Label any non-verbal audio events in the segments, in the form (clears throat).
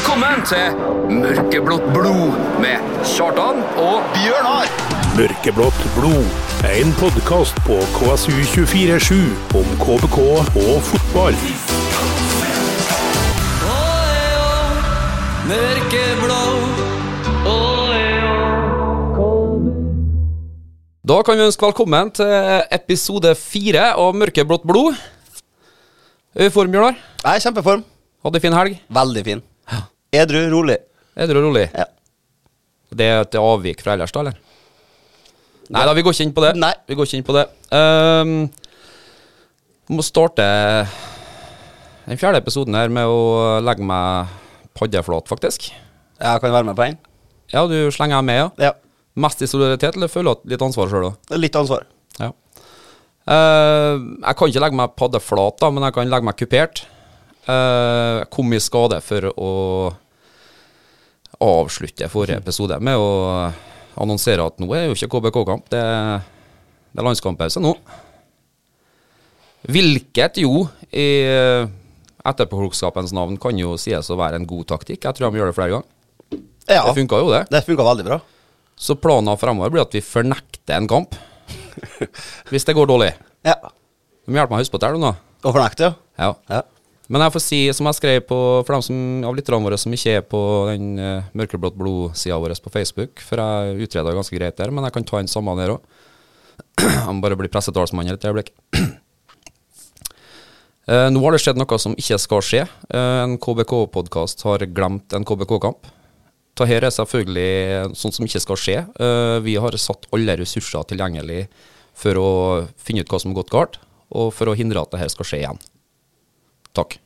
Velkommen til Mørkeblått blod med Kjartan og Bjørnar! Mørkeblått blod. En podkast på KSU247 om KBK og fotball. Da kan vi ønske velkommen til episode fire av Mørkeblått blod. Er du i form, Bjørnar? Jeg er i kjempeform. Hadde fin helg? Veldig fin. Edru, rolig. Edru og rolig? Ja. Det er et avvik fra ellers, da, eller? Nei da, vi går ikke inn på det. Nei. Vi går ikke inn på det. Um, må starte den fjerde episoden her med å legge meg paddeflat, faktisk. Ja, kan være med på en. Ja, du slenger med, ja? Ja. Mest i solidaritet, eller føler du litt ansvar sjøl òg? Litt ansvar. Ja. Uh, jeg kan ikke legge meg paddeflat, da, men jeg kan legge meg kupert. Eh, jeg kom i skade for å avslutte forrige episode med å annonsere at nå er jo ikke KBK-kamp, det, det er landskamppause nå. Hvilket jo, i etterpåklokskapens navn, kan jo sies å være en god taktikk. Jeg tror de gjør det flere ganger. Ja. Det funka jo, det. Det funka veldig bra. Så planen fremover blir at vi fornekter en kamp. (laughs) Hvis det går dårlig. Ja. Du må hjelpe meg å huske på det. Og fornekte, ja. Ja. ja. Men jeg får si, som jeg skrev på, for dem som, av lytterne våre som ikke er på den uh, mørkeblått blod-sida vår på Facebook, for jeg utreda ganske greit der, men jeg kan ta inn samme der òg. (clears throat) Jeg må bare bli pressetalsmann et øyeblikk. Uh, (clears throat) nå har det skjedd noe som ikke skal skje. Uh, en KBK-podkast har glemt en KBK-kamp. Dette er selvfølgelig sånt som ikke skal skje. Uh, vi har satt alle ressurser tilgjengelig for å finne ut hva som har gått galt, og for å hindre at dette skal skje igjen. Takk.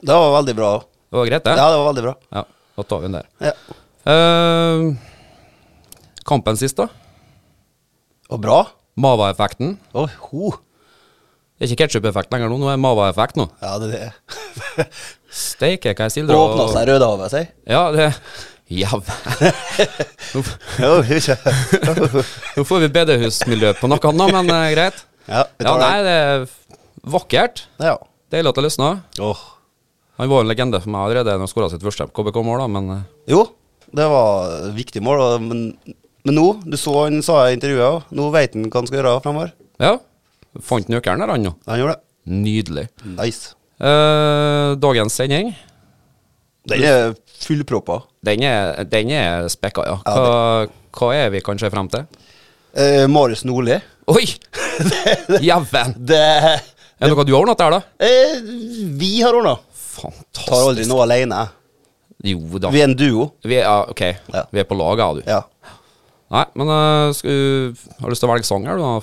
Det var veldig bra. Det var greit, det? Ja, det var veldig bra. Ja, da tar vi den der. Ja. Uh, kampen sist, da. Og bra. Mava-effekten. Å, ho. Det er ikke ketsjup-effekt lenger nå, nå er det Mava-effekt nå. Ja, det er det. (laughs) Steike, hva jeg sildrer Åpna seg Rødehavet, sier Ja, det Jævla (laughs) nå, får vi bedehusmiljø på noe annet, men uh, greit. Ja, Ja, nei, det er vakkert. Ja. Deilig at det løsna. Oh. Han var en legende for meg allerede når han skåra sitt første KBK-mål, da, men eh, Jo, det var viktig mål, men, men nå, du så han sa i intervjuet òg, nå veit han hva han skal gjøre fremover. ja. Fant nøkkelen der, han nå. Han gjorde det. Nydelig. Nice. Eh, dagens sending, Den er fullproppa. den er, den er spekka, ja. Hva, hva er vi kan se frem til? Eh, Marius Nordli. Oi! Jæven! (laughs) Det Er det noe du har ordna der, da? eh, Vi har ordna. Fantastisk. Tar aldri noe alene. Jo da. Vi er en duo. Vi er, ja, ok, Ja. vi er på lag, du. Ja. Nei, men uh, skal, du- har du lyst til å velge sang her, du, da?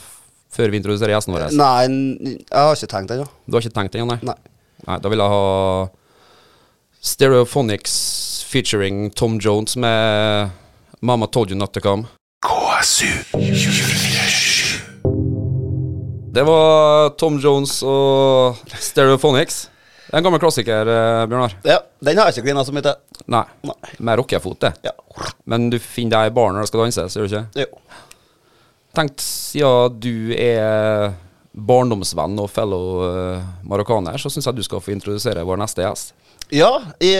Før vi introduserer gjestene vår? Nei, jeg har ikke tenkt ennå. Du har ikke tenkt ennå, nei? Nei. Nei, Da vil jeg ha Stereophonics featuring Tom Jones med Mama Told You Not To Come. Det var Tom Jones og Stereophonics. Det er en gammel klassiker, eh, Bjørnar. Ja, Den har jeg ikke klina så mye til. Nei, Nei. med rockefot, det. Ja. Men du finner deg i baren når du skal danse, ser du ikke? Jo. Tenkt, siden du er barndomsvenn og fellow uh, marokkaner, så syns jeg du skal få introdusere vår neste gjest. Ja, i,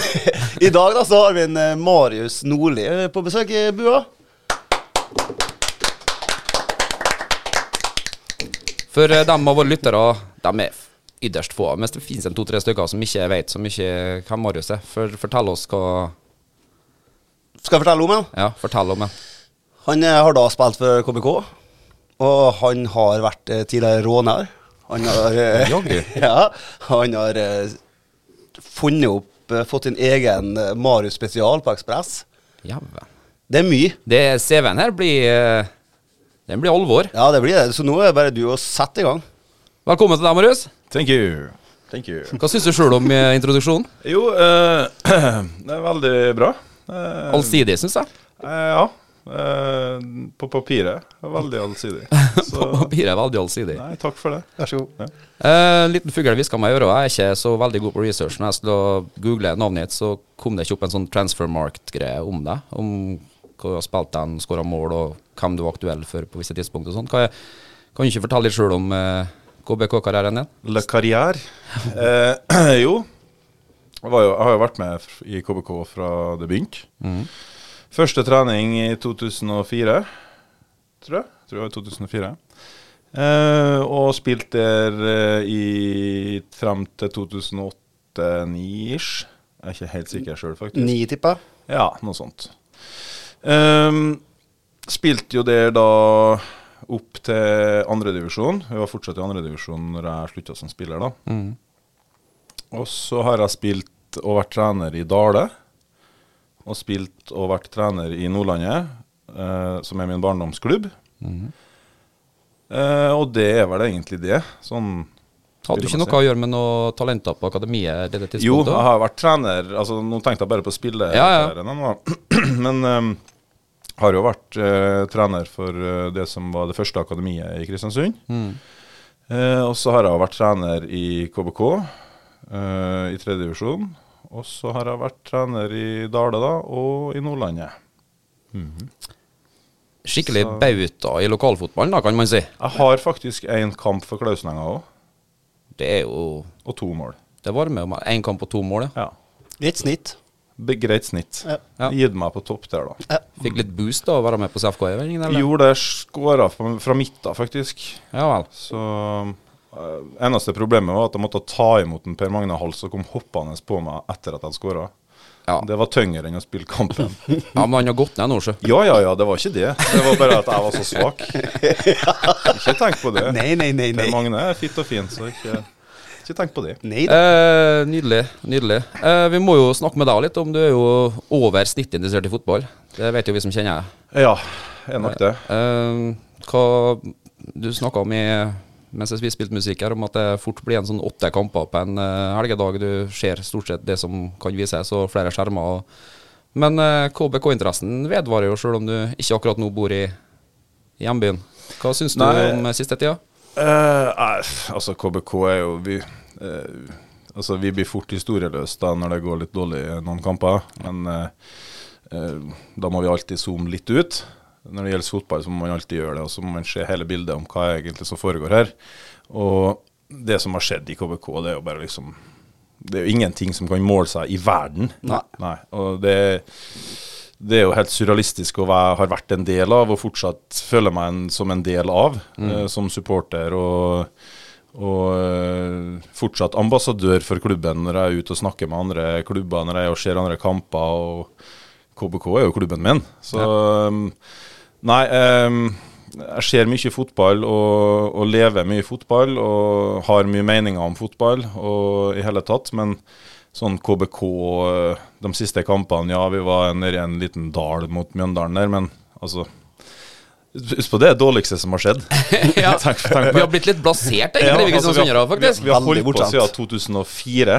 (laughs) i dag da så har vi en eh, Marius Nordli eh, på besøk i bua. For uh, dem av våre lyttere, de er ytterst få. Mens det finnes en to-tre stykker som ikke vet så mye hvem Marius er. For, fortell oss hva Skal jeg fortelle om ham? Ja, fortell om ham. Han eh, har da spilt for KBK, og han har vært eh, tidligere råner. Han har eh, (laughs) Ja, han har eh, funnet opp eh, Fått sin egen eh, Marius spesial på Ekspress. Det er mye. Det CV-en her blir Den blir alvor. Ja, det blir det. Så nå er det bare du å sette i gang. Velkommen til deg, Marius. Thank you. Thank you. Hva syns du sjøl om eh, introduksjonen? Jo, uh, (clears throat) det er veldig bra. Uh, Allsidig, syns jeg. Uh, ja. Uh, på papiret. er Veldig allsidig. (laughs) Så På papiret er veldig allsidig. nei, takk for det. Vær så god. Ja. Uh, En liten fugl hviska meg i øret. Jeg er ikke så veldig god på research. Når jeg skulle google navnet ditt, så kom det ikke opp en sånn transfermarkt-greie om deg. Om hva du har spilt den, skåra mål, og hvem du var aktuell for på visse tidspunkt og sånn. Kan, kan du ikke fortelle litt sjøl om eh, KBK-karrieren din? Le Carrière. Eh, (clears throat) jo. Jeg, var jo, jeg har jo vært med i KBK fra det begynte. Første trening i 2004, tror jeg. Tror jeg var 2004. Eh, og spilt der eh, i frem til 2008-2009-ish. Jeg er ikke helt sikker sjøl, faktisk. Ni, tipper jeg. Ja, noe sånt. Ehm, spilte jo der da opp til andredivisjon. Vi var fortsatt i andredivisjon når jeg slutta som spiller, da. Og så har jeg spilt og vært trener i Dale. Og spilt og vært trener i Nordlandet, eh, som er min barndomsklubb. Eh, og det er vel egentlig det. Sånn Hadde du ikke noe å gjøre med noe talenter på akademiet? Det det Jo, jeg har vært trener altså Nå tenkte jeg bare på spille Ja, ja. (clears throat) Men um, har jo vært eh, trener for eh, det som var det første akademiet i Kristiansund. Mm. Eh, og så har jeg vært trener i KBK eh, i tredje divisjon. Og så har jeg vært trener i Dale da, og i Nordlandet. Skikkelig Så- bauta i lokalfotballen, da, kan man si. Jeg har faktisk én kamp for Klausenenga òg, Det er jo og to mål. Det varmer jo meg. Én kamp og to mål, ja. Ja. et snitt. Greit snitt. Ja. Ja. Gitt meg på topp der, da. Fikk litt boost da å være med på CFK-øvingen, eller? Gjorde det, skåra fra, midta, faktisk. Ja vel. Så eh, eneste problemet var at jeg måtte ta imot en Per Magne Hals som kom hoppende på meg etter at jeg hadde skåra. Ja. Det var tyngre enn å spille kampen. (laughs) ja, men han har gått ned nå, sjø. Ja, ja, ja, det var ikke det. Det var bare at jeg var så svak. (laughs) Ikke tenk på det. Nei, nei, nei. Per Magne er fitt og fin, så ikke, ikke tenk på det. Eh, nydelig. nydelig. Eh, vi må jo snakke med deg litt om du er jo over snittet interessert i fotball. Det vet jo vi som kjenner deg. Ja, er nok det. Eh, hva Du snakka om i mens vi spilte musikk her, om at det fort blir en sånn åtte kamper på en eh, helgedag. Du ser stort sett det som kan vises, og flere skjermer. Og, men eh, KBK-interessen vedvarer jo, sjøl om du ikke akkurat nå bor i, i hjembyen. Hva syns du om siste tida? Nei, altså, KBK er jo vi, uh, altså, vi blir fort historieløse da når det går litt dårlig i noen kamper. Men uh, da må vi alltid zoome litt ut. Når det gjelder fotball, så må man alltid gjøre det. Og så må man se hele bildet om hva egentlig som foregår her. Og det som har skjedd i KBK, det er jo bare liksom Det er jo ingenting som kan måle seg i verden. Nei. Og det det er jo helt surrealistisk å være, har vært en del av, og fortsatt føler meg en, som en del av, eh, som supporter. Og, og eh, fortsatt ambassadør for klubben når jeg er ute og snakker med andre klubber, når jeg er ser andre kamper. og KBK er jo klubben min. Så ja. Nei, um, jeg ser mye fotball og, og lever mye fotball og har mye meninger om fotball og i hele tatt. Men sånn KBK eh, de siste kampene, ja, vi var en i en liten dal mot Mjøndalen der, men altså Husk på det er det dårligste som har skjedd. (laughs) ja. (laughs) Tenk- tenk Vi har blitt litt blasert, Ja, egentlig, vi altså, vi har- faktisk. Vi, vi har holdt på siden 2004,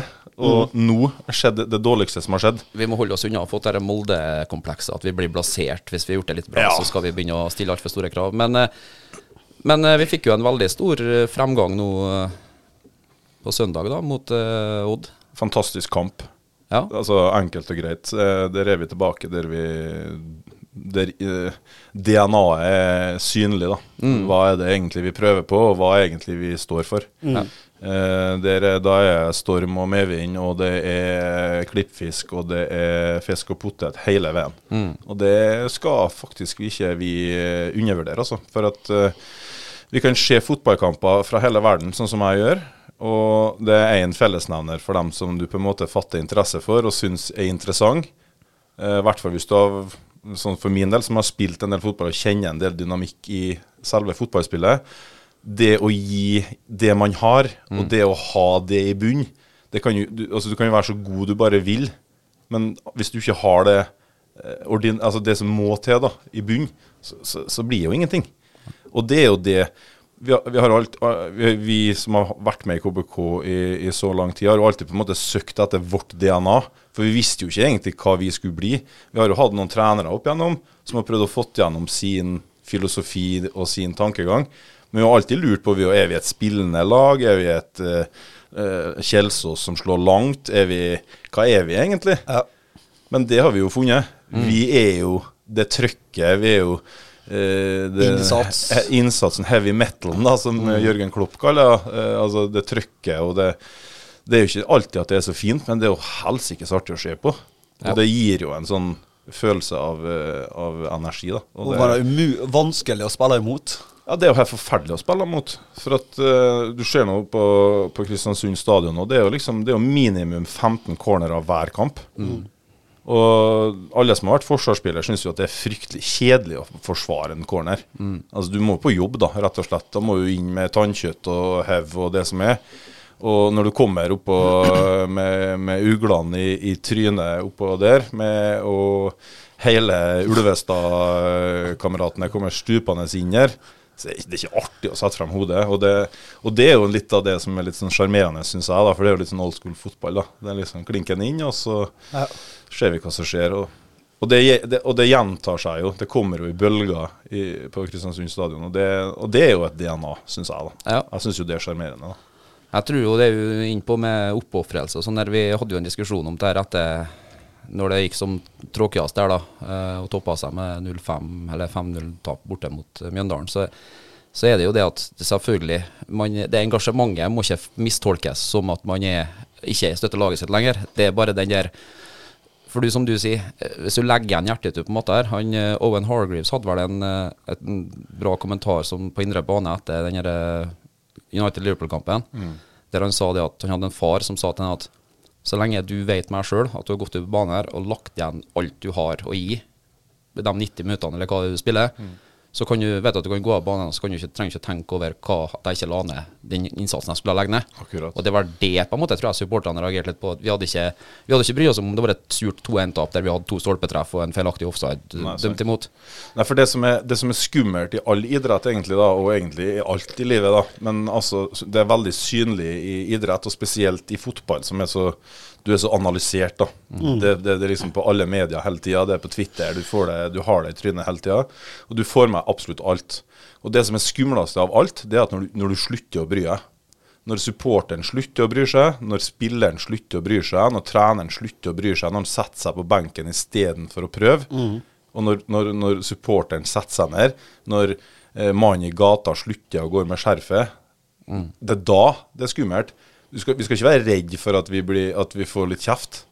og nå skjedde det dårligste som har skjedd. Vi må holde oss unna å få dette Molde-komplekset, at vi blir blasert hvis vi har gjort det litt bra. Ja. Så skal vi begynne å stille altfor store krav. Men, eh, men eh, vi fikk jo en veldig stor fremgang nå på søndag, da, mot uh, Odd. Fantastisk kamp. Ja. Altså Enkelt og greit. Eh, Der er vi tilbake der vi Der eh, DNA-et er synlig, da. Hva er det egentlig vi prøver på, og hva er egentlig vi står for. Mm. Eh, der, er- da er storm og medvind, og det er klippfisk, og det er fisk og potet hele veien. Og det skal faktisk ikke vi undervurdere, altså. For at vi kan se fotballkamper fra hele verden, sånn som jeg gjør. Og det er én fellesnevner for dem som du på en måte fatter interesse for og syns er interessant. Eh, I hvert fall hvis du har, sånn for min del, som har spilt en del fotball og kjenner en del dynamikk i selve fotballspillet. Det å gi det man har, og det å ha det i bunn det kan jo, du, altså, du kan jo være så god du bare vil, men hvis du ikke har det, eh, ordin, altså det som må til da, i bunn, så, så, så blir det jo ingenting. Og det er jo det vi, vi, har alt, vi, som har vært med i KBK i, i så lang tid, har jo alltid på en måte søkt etter vårt DNA. For vi visste jo ikke egentlig hva vi skulle bli. Vi har jo hatt noen trenere opp igjennom som har prøvd å fått gjennom sin filosofi og sin tankegang. Men vi har alltid lurt på vi er vi et spillende lag, er vi et uh, Kjelsås som slår langt, er vi Hva er vi egentlig? Ja. Men det har vi jo funnet. Vi er jo det trøkket. Vi er jo det, Innsats. Innsatsen, heavy metalen, da, som mm. Jørgen Klopp kaller det. Eh, altså det trykket og det, Det er jo ikke alltid at det er så fint, men det er jo helsikes artig å se på. Og Ja. det gir jo en sånn følelse av, eh, av energi, da. Og Og det, er umu vanskelig å spille imot. ja, det er jo helt forferdelig å spille mot. For at uh, du ser nå på, på Kristiansund stadion, og det er jo liksom Det er jo minimum 15 cornerer hver kamp. Og alle som har vært forsvarsspiller, syns jo at det er fryktelig kjedelig å forsvare en corner. Altså Du må på jobb, da, rett og slett. Da må du inn med tannkjøtt og hev og det som er. Og når du kommer oppå (clears throat) med, med uglene i, i trynet oppå der, med, og hele Ulvestad-kameratene kommer stupende inn her, så det det er ikke artig å sette frem hodet. Og det, og det er jo litt av det som er litt sånn sjarmerende, syns jeg. da, For det er jo litt sånn old school fotball. da. Det er liksom klinken inn, og så Ja. Ser vi hva som skjer. Og, og, det, det, og det gjentar seg jo. Det kommer jo i bølger i, på Kristiansund stadion. Og det, og det er jo et DNA, syns jeg. da. Ja. Jeg syns jo det er sjarmerende. Jeg tror jo det er jo innpå med oppofrelse og sånn. Vi hadde jo en diskusjon om det her etter når det gikk som tråkigst der, da, eh, og toppa seg med 0-5 eller 5-0-tap borte mot eh, Mjøndalen, så, så er det jo det at selvfølgelig man, Det engasjementet må ikke mistolkes som at man er, ikke støtter laget sitt lenger. Det er bare den der For du, som du sier, eh, hvis du legger igjen hjertet ditt på en måte her han, eh, Owen Hargreaves hadde vel en, eh, et, en bra kommentar som på indre bane etter den United-Liverpool-kampen, der han sa det at han hadde en far som sa til ham at så lenge du vet meg sjøl, at du har gått ut på banen her og lagt igjen alt du har å gi, de 90 minuttene eller hva du spiller, så kan du vite at du kan gå av banen, så kan du ikke, trenger ikke tenke over hva at jeg ikke la ned den innsatsen jeg skulle legge ned. Akkurat. Og det var det på en måte jeg tror jeg supporterne reagerte litt på. Vi hadde ikke, vi hadde ikke brydd oss om det var et surt 2-1-tap der vi hadde to stolpetreff og en feilaktig offside Nei, dømt imot. Nei, for det som, er, det som er skummelt i all idrett, egentlig, da, og egentlig i alt i livet, da, men altså, det er veldig synlig i idrett, og spesielt i fotball, som er så du er så analysert. da. Det, det, det er liksom på alle medier hele tida. Det er på Twitter. Du, får det, du har det i trynet hele tida. Og du får med absolutt alt. Og det som er skumleste av alt, det er at når du, når du slutter å bry deg. Når supporteren slutter å bry seg, når spilleren slutter å bry seg, når treneren slutter å bry seg, når han setter seg på benken istedenfor å prøve, og når, når, når supporteren setter seg ned, når eh, mannen i gata slutter å gå med skjerfet, det er da det er skummelt. Skal, vi skal ikke være redd for at vi, blir, at vi får litt kjeft.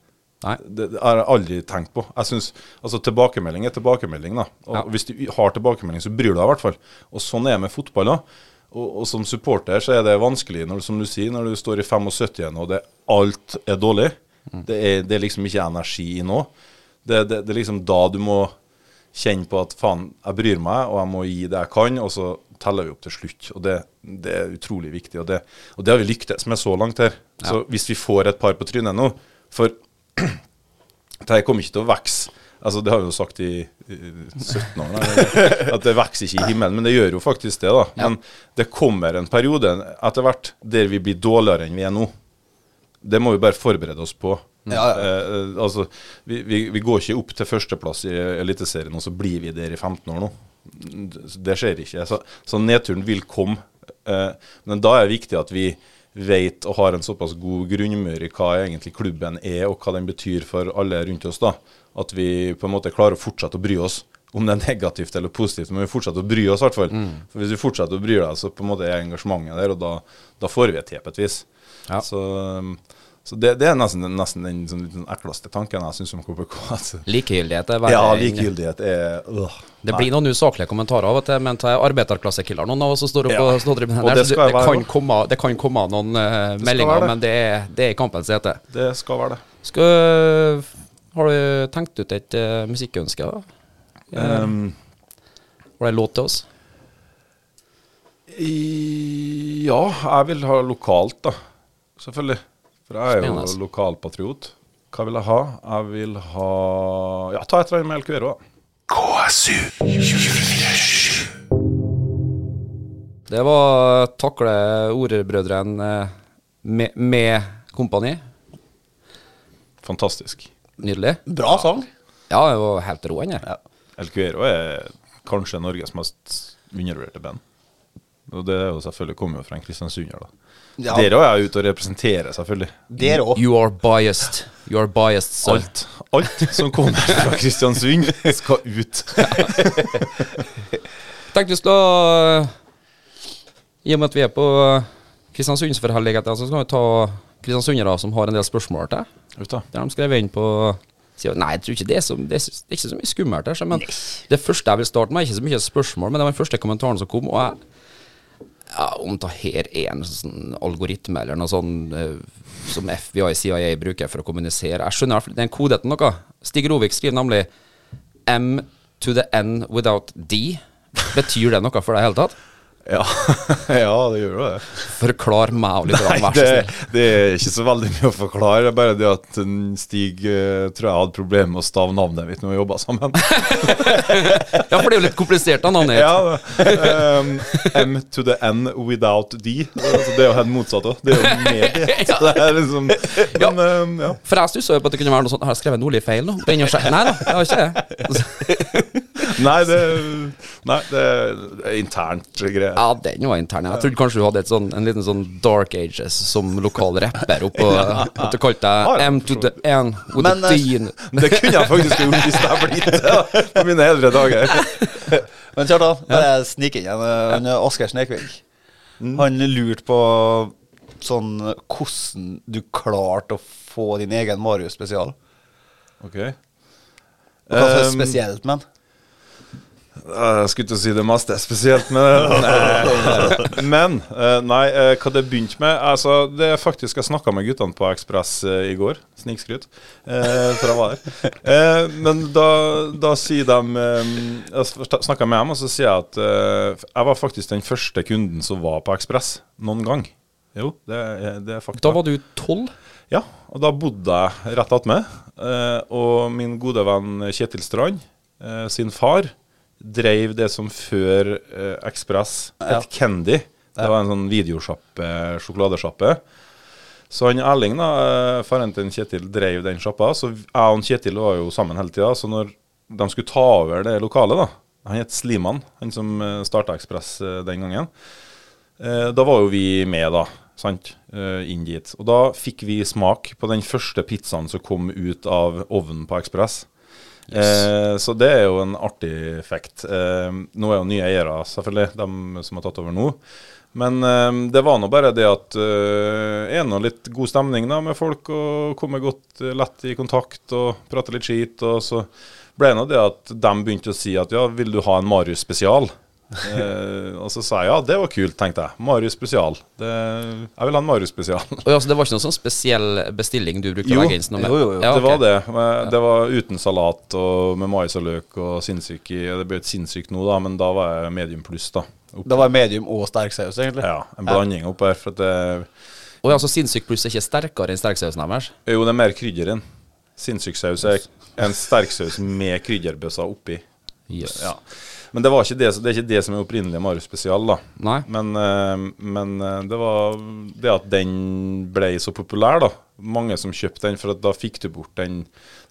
Nei. Det, det har jeg aldri tenkt på. Jeg synes, altså Tilbakemelding er tilbakemelding. da Og Ja. Hvis du har tilbakemelding, så bryr du deg i hvert fall. Og Sånn er det med fotball. da og, og som supporter så er det vanskelig, når, som du sier, når du står i 75 igjen og det, alt er dårlig. Det, er, det er liksom ikke energi i nå. Det, det, det er liksom da du må kjenne på at faen, jeg bryr meg, og jeg må gi det jeg kan, og så teller vi opp til slutt. Og det, det er utrolig viktig, og det, og det har vi lyktes med så langt her. Så hvis vi får et par på trynet nå For (clears throat) dette kommer ikke til å vokse. Altså, det har vi jo sagt i, i 17 år, nei, at det vokser ikke i himmelen. Men det gjør jo faktisk det. da. Men det kommer en periode etter hvert der vi blir dårligere enn vi er nå. Det må vi bare forberede oss på. Ja, ja. Eh, altså, vi, vi, vi går ikke opp til førsteplass i Eliteserien, og så blir vi der i 15 år nå. Det skjer ikke. Så, så nedturen vil komme. Eh, men da er det viktig at vi vet og har en såpass god grunnmur i hva egentlig klubben er, og hva den betyr for alle rundt oss. da. At vi på en måte klarer å fortsette å bry oss. Om det er negativt eller positivt, men vi fortsetter å bry oss i hvert fall. For hvis vi fortsetter å bry oss, så på en måte er engasjementet der, og da, da får vi et et vis. Ja. Så, um, så det, det er nesten, nesten den sånn, litt ekleste tanken jeg syns om KBK. (laughs) Altså. Likegyldighet er verre Ja, likegyldighet er øh, Det blir noen usaklige kommentarer av og til, men til arbeiderklassekiller noen av oss som står opp Ja. Og her, det så skal det, være kan det. komme, det kan komme noen uh, meldinger, det. men det er, det er kampens hete. Det skal være det. Skal, har du tenkt ut et uh, musikkønske? da? Um, Har du en låt til oss? i, ja, jeg vil ha lokalt, da. Selvfølgelig. For jeg er jo Spennende. lokalpatriot. Hva vil jeg ha? Jeg vil ha Ja, ta et eller annet med da. KSU. Det var Takle ordbrødrene eh, med, med kompani. Fantastisk. Nydelig. Bra sang. Ja, det var helt rå, den El Cuero er kanskje Norges mest undervurderte band. Og det er jo selvfølgelig kommer jo fra en kristiansunder, da. Ja. Dere er jo ute og representerer, selvfølgelig. Dere òg. You are biased. You are biased, sir. Alt, alt som kommer fra Kristiansund, skal ut. Tenkte vi skulle I og med at vi er på Kristiansundsforhelligheten, så skal vi ta kristiansundere som har en del spørsmål til. Da. Der de skrev inn på. Nei, jeg tror ikke er det er, så- det er ikke så mye skummelt her. Men det første jeg vil starte med, er ikke så mye spørsmål, men det var den første kommentaren som kom. Og jeg ja, Om det her er en sånn algoritme eller noe sånn eh, som FBI CIA bruker for å kommunisere Jeg skjønner i hvert fall det er en kode til noe. Stig Rovik skriver nemlig M to the N without D. Betyr det noe for deg i hele tatt? Ja. (laughs) ja, det gjør jo det. Forklar meg og litt, Nei, vær så det, snill. det er ikke så veldig mye å forklare. Det er bare det at Stig eh, tror jeg hadde problemer med å stave navnet mitt når vi jobba sammen. (laughs) Ja, for det er jo litt komplisert, da, navnet ditt. ja, um, M to the N without D. Altså, det er jo helt motsatt òg. Det er jo med D. (laughs) Så det liksom Ja. Men um, ja. For jeg stussa jo på at det kunne være noe sånt Har jeg skrevet Nordli feil nå? Nei da, jeg har ikke det. Nei, det, nei, det er internt greie. Ja, den var intern. Jeg trodde kanskje du hadde et sånn, en liten sånn Dark Ages som lokal rapper oppå At du kalte deg M to the N with Men, the Dean. (laughs) Det kunne jeg faktisk gjort hvis jeg ble det på mine eldre dager. (laughs) Men Kjartan, bare snik inn igjen. eh, Han Asgeir Snekvik. Han lurte på sånn hvordan du klarte å få din egen Marius spesial. Ok Hva er det spesielt med den? Jeg skulle ikke si det meste spesielt med det. Nei. Men eh, nei, eh, hva det begynte med altså, Det er faktisk Jeg snakka med guttene på Ekspress eh, i går. Snikskryt. Eh, for jeg var der. Eh, men da, da sier de eh, Jeg snakka med dem, og så sier jeg at eh, jeg var faktisk den første kunden som var på Ekspress noen gang. Jo, det, det er fakta. Da var du tolv? Ja, og da bodde jeg rett attmed. Eh, og min gode venn Kjetil Strand, eh, sin far, dreiv det som før eh, Ekspress Ja. Candy. Det var en sånn videosjappe, sjokoladesjappe. Så han Erling, da, eh, faren til Kjetil, dreiv den sjappa. Så jeg og Kjetil var jo sammen hele tida. Så når de skulle ta over det lokalet, da Han het Sliman, han som starta Ekspress eh, den gangen. Eh, da var jo vi med, da. Sant? Eh, inn dit. Og da fikk vi smak på den første pizzaen som kom ut av ovnen på Ekspress. Eh, så det er jo en artig effekt. Eh, nå er jo nye eiere, selvfølgelig, de som har tatt over nå. Men eh, det var nå bare det at eh, er nå litt god stemning da med folk, og kommer godt lett i kontakt og prater litt skit. Og så ble det nå det at de begynte å si at ja, vil du ha en Marius spesial? Eh, og så sa jeg ja, det var kult, tenkte jeg. Marius spesial. Det, jeg vil ha en Marius spesial. Og altså, det var ikke noen sånn spesiell bestilling du brukte Jo, å legge inn? jo, jo, jo. Ja, Det var det. Men Det var uten salat og med mais og løk og sinnssyk i Det ble et sinnssykt nå, da, men da var jeg medium pluss, da. Opp- Da var medium og sterk saus, egentlig. Ja, en blanding opp her. For at det, Og ja, så sinnssyk pluss er ikke sterkere enn sterksausen deres? jo, det er mer krydder inn. Sinnssyk-saus er en sterksaus med krydderbøsser oppi. Yes. Ja. Men det, var ikke det, det er ikke det som er opprinnelig Marius spesial, da. Nei. Men, eh, men eh, det var det at den ble så populær, da. Mange som kjøpte den, for at da fikk du bort den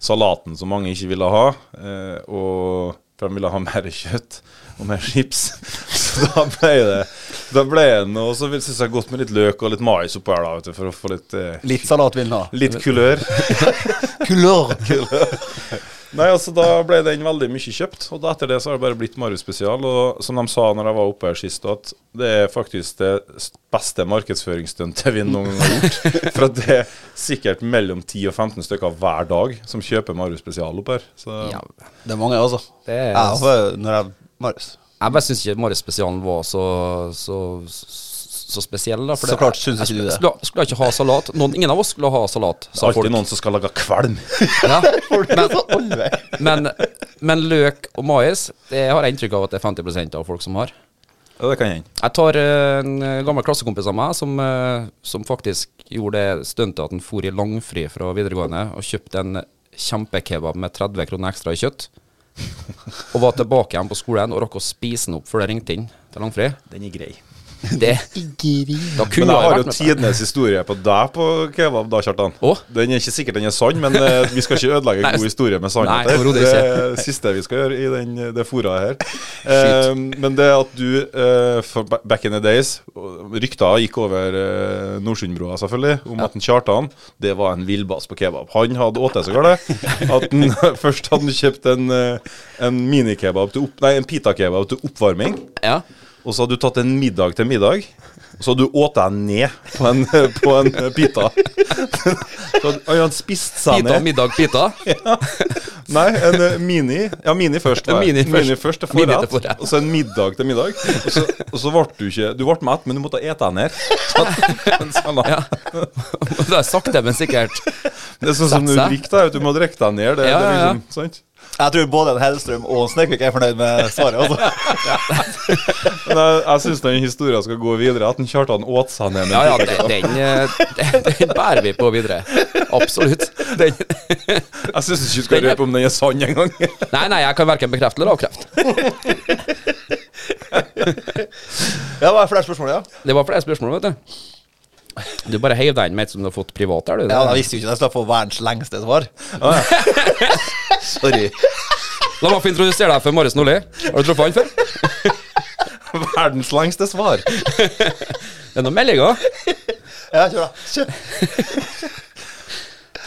salaten som mange ikke ville ha. eh, og for de ville ha (laughs) mer kjøtt og mer chips. (laughs) Så da ble det Da ble den, Og så syns jeg godt med litt løk og litt mais oppå her, da, vet du, for å få litt eh, Litt salat vil den ha. Litt kulør. (laughs) Kulør! Nei, altså Da ble den veldig mye kjøpt, og da etter det så har det bare blitt Marius spesial. Og som de sa når jeg var oppe her sist, at det er faktisk det beste markedsføringsstuntet vi noen gang har gjort. For at det er sikkert mellom 10 og 15 stykker hver dag som kjøper Marius spesial opp her. Så Ja, Det er mange, altså. det er, Ja, for når jeg Marius. Jeg bare syns ikke Marius spesialen var så, så, så spesiell. Da, Så det- klart syns ikke du det. Skulle, skulle ikke ha salat. Noen, ingen av oss skulle ha salat, det er alltid noen som skal lage kvalm. (laughs) Ja. (laughs) Men, men, men løk og mais, det har jeg inntrykk av at det er 50 av folk som har. Ja, det kan hende. Jeg tar eh, en eh, gammel klassekompis av meg som, eh, som faktisk gjorde det stuntet at han for i langfri fra videregående og kjøpte en kjempekebab med 30 kroner ekstra i kjøtt. (laughs) Og var tilbake igjen på skolen og rakk å spise den opp før det ringte inn til langfri. Den er grei. (laughs) Det, da Men kunne jeg jeg har jo det. tidenes historie på deg på kebab, da, Kjartan. Åh? Den er ikke sikkert den er sann, men uh, vi skal ikke ødelegge en god historie med sannhet. nei, det er det siste vi skal gjøre i den, det foraet her. (laughs) Uh, men det at du, uh, for back in the days Rykta Rykter gikk over uh, Nordsundbrua, selvfølgelig, om at en Kjartan det var en villbass på kebab. Han hadde åt det så galt at han (laughs) først hadde han kjøpt en, en minikebab til opp, Nei, en pitakebab til oppvarming. Ja. Og så hadde du tatt en middag til middag, og så hadde du åt deg ned på en, (laughs) på en pita. (laughs) Så hadde han spist seg Pita, ned. middag, pita. (laughs) Ja. Nei, en eh, mini. Ja, mini først. Var jeg. mini først. til Mini forrett, til forrett. og så en middag til middag. Og så, og så ble du ikke Du ble mett, men du måtte ete deg ned. Sånn. Ja. Det er sakte, men sikkert. Det er sånn som du drikker, Du Du må drikke deg ned. Det, Ja, det er ja, ja. liksom, sant? Jeg tror både en Hellstrøm og en Snekvik er fornøyd med svaret. Altså. (laughs) Men jeg, jeg syns den historien skal gå videre. At en Kjartan åt seg ned med Ja, ja, den, den, eh, den bærer vi på videre. Absolutt. Den, Jeg syns ikke du skal røpe om den er sann engang. nei, nei, jeg kan verken bekrefte eller avkrefte. Ja, det var flere spørsmål, ja? Det var flere spørsmål, vet du. Du bare heiv deg inn med et som du har fått privat her, du. Ja, Jeg visste jo ikke at jeg skulle få verdens lengste svar. (laughs) Sorry. La meg få introdusere deg for Marius Nordli. Har du truffet han før? Verdens lengste svar. Det er noen meldinger. Ja, kjør, da. Kjør.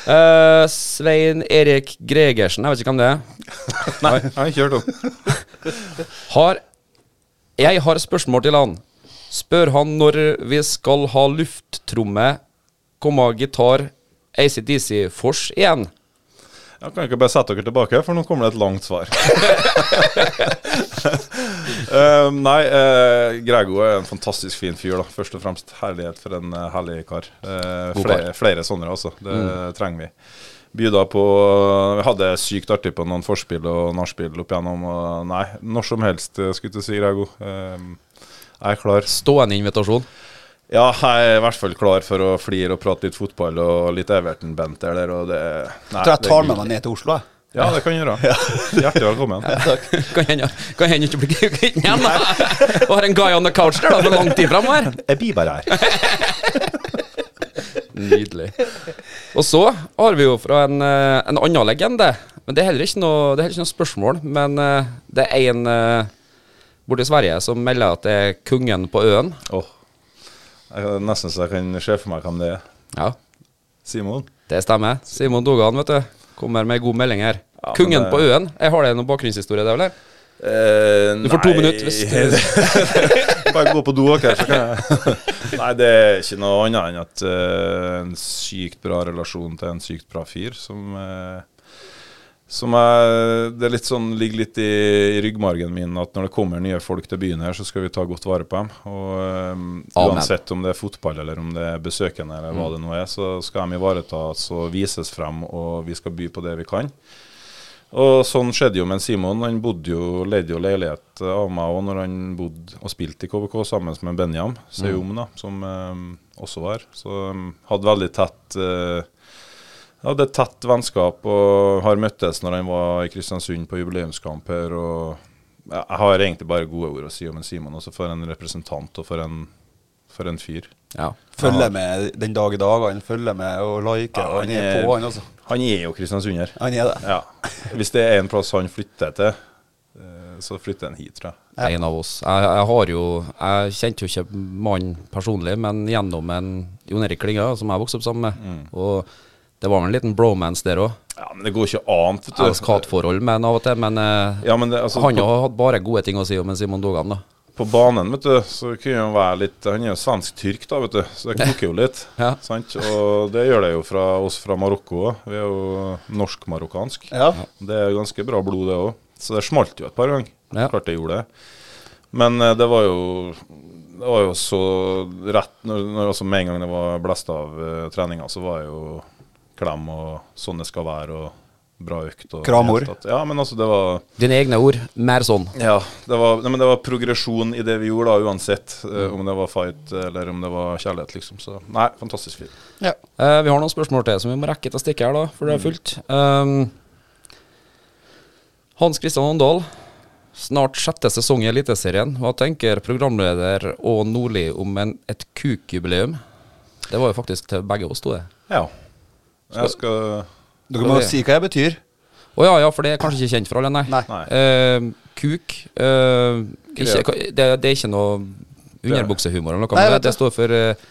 Uh, Svein Erik Gregersen, jeg vet ikke hvem det er. Nei, han kjør ikke. Har Jeg har spørsmål til han. Spør han når vi skal ha lufttromme, komma gitar, ACDC Fors igjen. Jeg kan ikke bare sette dere tilbake, for nå kommer det et langt svar. uh, (laughs) nei, uh, Grego er en fantastisk fin fyr, da. Først og fremst. Herlighet for en uh, herlig kar. Flere, flere sånne, altså. Det trenger vi. Byda på Vi hadde sykt artig på noen forspill og nachspiel opp igjennom. Og nei, når som helst, skulle jeg si, Grego. Eh, jeg er klar. Stående invitasjon. Ja, jeg er i hvert fall klar for å flire og prate litt fotball og litt Everton-Bent der. Og det, nei, Jeg tror jeg tar med meg ned til Oslo. Jeg. Ja, det kan jeg gjøre. Hjertelig velkommen. (laughs) Kan hende kan hende ikke bli kvitt den igjen, da. Og har en guy on the couch der da, for lang tid framover. Jeg blir bare her. (laughs) Nydelig. Og så har vi jo fra en, eh, en annen legende. Men det er heller ikke noe, det er heller ikke noe spørsmål. Men eh, det er en uh, borte i Sverige som melder at det er kongen på øen. Åh, jeg kan Nesten så jeg kan se for meg hvem det er. Ja, Simon? det stemmer. Simon Dogan, vet du. Kommer med god melding her. Ja, Kongen det- på øen. Jeg har det noen bakgrunnshistorie det, eller? Eh, Du får to minutter hvis (laughs) Bare gå på do, ok, så kan jeg (laughs) Nei, det er ikke noe annet enn at uh, en sykt bra relasjon til en sykt bra fyr, som eh, som er, det er litt sånn, ligger litt i, i ryggmargen min at når det kommer nye folk til byen her, så skal vi ta godt vare på dem. Og um, Uansett om det er fotball eller om det er besøkende eller hva det nå er, så skal de ivaretas og vises frem, og vi skal by på det vi kan. Og sånn skjedde jo med Simon. Han bodde jo, leide jo leilighet av meg òg når han bodde og spilte i KBK sammen med Benjam Seum, da, som um, også var. Så um, hadde veldig tett eh, hadde et tett vennskap og har møttes når han var i Kristiansund på jubileumskamp her. og Jeg har egentlig bare gode ord å si om en Simon, også for en representant og for en, for en fyr. Ja. Følger med den dag i dag. Han følger med og liker, Ja, han han er er- på, han. Han er jo kristiansunder. Han er det. Ja. Hvis det er en plass han flytter til, eh, så flytter han hit, tror jeg. En av oss. Jeg, jeg har jo Jeg kjente jo ikke mannen personlig, men gjennom en Jon Erik Klinge, som jeg vokste opp sammen med. Mm. Og det var en liten bromance der òg. Ja, men det går ikke annet, vet du. Elsk-hat-forhold med han av og til, men eh, Ja, men det, altså, han har hatt bare gode ting å si om en Simon Dogan, da. på banen, vet du, så kunne han være litt Han er jo svensk-tyrk, da, vet du, så det koker jo litt. (laughs) Ja. Sant? Og det gjør det jo fra oss fra Marokko òg. Vi er jo norsk-marokkansk. Ja. Det er ganske bra blod, det òg. Så det smalt jo et par ganger. Ja. Klart det gjorde det. Men eh, det var jo Det var jo så rett når, når altså Med en gang det var blest av uh, treninga, så var jeg jo klem og sånn det skal være, og bra økt. Og Kramord. Ja, men altså, det var Dine egne ord, mer sånn. ja, det var, nei, men det var progresjon i det vi gjorde, da, uansett. eh, om det var fight eller om det var kjærlighet, liksom. Så nei, fantastisk fint. Ja. Eh, vi har noen spørsmål til som vi må rekke til stikket her, da, for det er fullt. Um, Hans Christian Åndal, snart sjette sesong i Eliteserien. Hva tenker programleder og Nordli om en, et kukjubileum? Det var jo faktisk til begge oss, to, det. Ja. Jeg skal Dere må si hva jeg betyr. Å ja, ja, for det er kanskje ikke kjent for alle, nei. Nei. Nei. Eh, kuk Uh, ikke, det, det er ikke noe underbuksehumor eller noe, Nei, men det, det står for uh,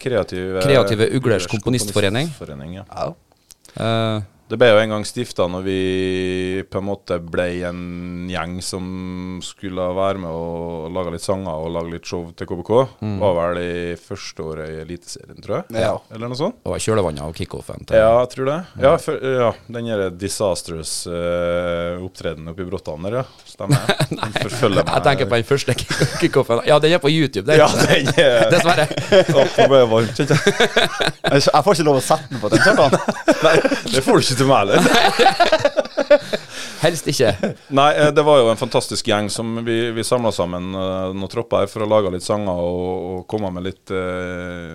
Kreative, Kreative Uglers Komponistforening. Komponistforening, ja. Ja. Det ble jo en gang stifta når vi på en måte ble en gjeng som skulle være med og lage litt sanger og lage litt show til KBK. Var vel i første året i Eliteserien, tror jeg. Ja. Eller noe sånt. Det var kjølvannet av kickoffen. til- Ja, jeg tror det. Ja, for, ja den der disastrous uh, opptredenen oppe i Bråttan der, ja. Stemmer. (laughs) Nei, forfølger meg. Jeg tenker på den første kickoffen. Ja, den er på YouTube. Den. Ja, den er (laughs) Dessverre. Nå ble jeg varm, kjente jeg. (laughs) Jeg får ikke lov å sette den på den, Kjartan. Nei, det får du ikke til meg (laughs) heller. Helst ikke. Nei, eh, det var jo en fantastisk gjeng som vi, vi samla sammen eh, noen tropper her for å lage litt sanger og, og komme med litt uh,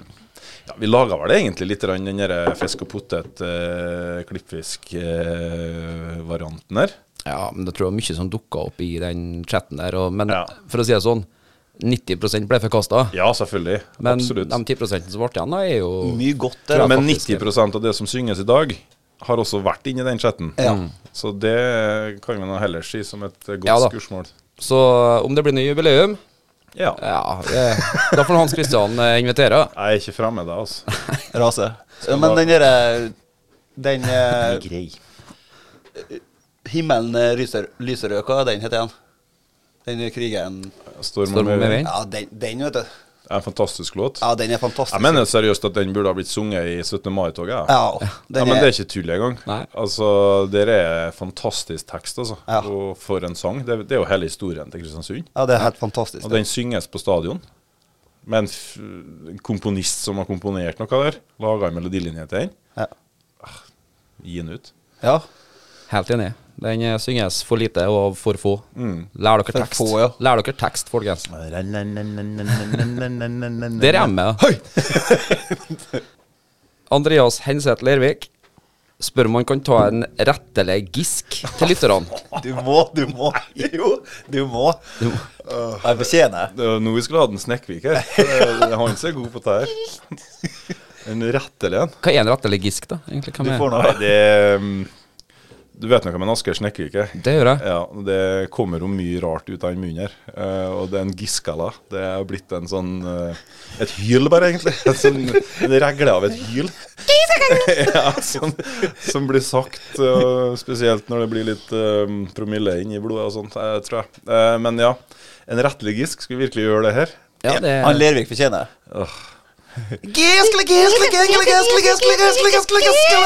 ja, Vi laga vel egentlig litt den der fisk og potet, eh, klippfisk-varianten der. Ja, men det tror jeg var mye som dukka opp i den chatten der. Og, men Ja. for å si det sånn, 90% ble forkasta. Ja, selvfølgelig. Men Absolutt. de 10% som ble igjen, da, er jo Mye godt der. Men 90% av det som synges i dag, har også vært inne i den chatten. Ja. Så det kan vi nå heller si som et eh, godt Ja skursmål. Så om det blir ny jubileum, Ja. ja det, Da får Hans Christian eh, invitere. (laughs) Jeg er ikke fremme da, altså. (laughs) Rase. Men den derre Den eh, Grei. Himmelen eh, lyser, lyser rød, hva er den heter igjen? Den krigen Storm Storm og medvind. Ja, den, den vet du. Det er en fantastisk låt. Ja, den er fantastisk. Jeg mener seriøst at den burde ha blitt sunget i 17. mai-toget. Ja. Ja, ja, men det er ikke tull engang. Altså, det er fantastisk tekst, altså. Ja. Og for en sang. Det, det er jo hele historien til Kristiansund. Ja, det er helt fantastisk. Og den synges på stadion. Med en, f en komponist som har komponert noe der. Laga en melodilinje til den. Ja. Gi den ut. ja. Helt enig. Den eh, synges for lite og for få. Mm. Lær dere For tekst. få, ja. Lær dere tekst, folkens. (laughs) Der er jeg. (laughs) Andreas Henseth Lervik spør om han kan ta en rettelig gisk til lytterne. (laughs) Du må, du må. Jo, du må. Jeg fortjener Det nå vi skulle hatt en Snekkvik her. Er han som er god på det her. En rettelig en. Hva er en rettelig gisk, da? egentlig? Hva Du får Nei, noe. det er, mm, Du vet noe om en Asker snekker, ikke? Det gjør jeg. Ja, det kommer jo mye rart ut av den munnen her. Uh, og det er en giskala. Det er blitt en sånn uh, Et hyl, bare, egentlig. En, sånn, en regle av et hyl. ja, som, som blir sagt, uh, spesielt når det blir litt promille promille i blodet og sånt, eh, tror jeg. Eh, men ja, en rettelig gisk. skulle virkelig gjøre det her? Ja, det Han Lervik fortjener Åh. Giskle, giskle, giskle, giskle, giskle, giskle, giskle, giskle.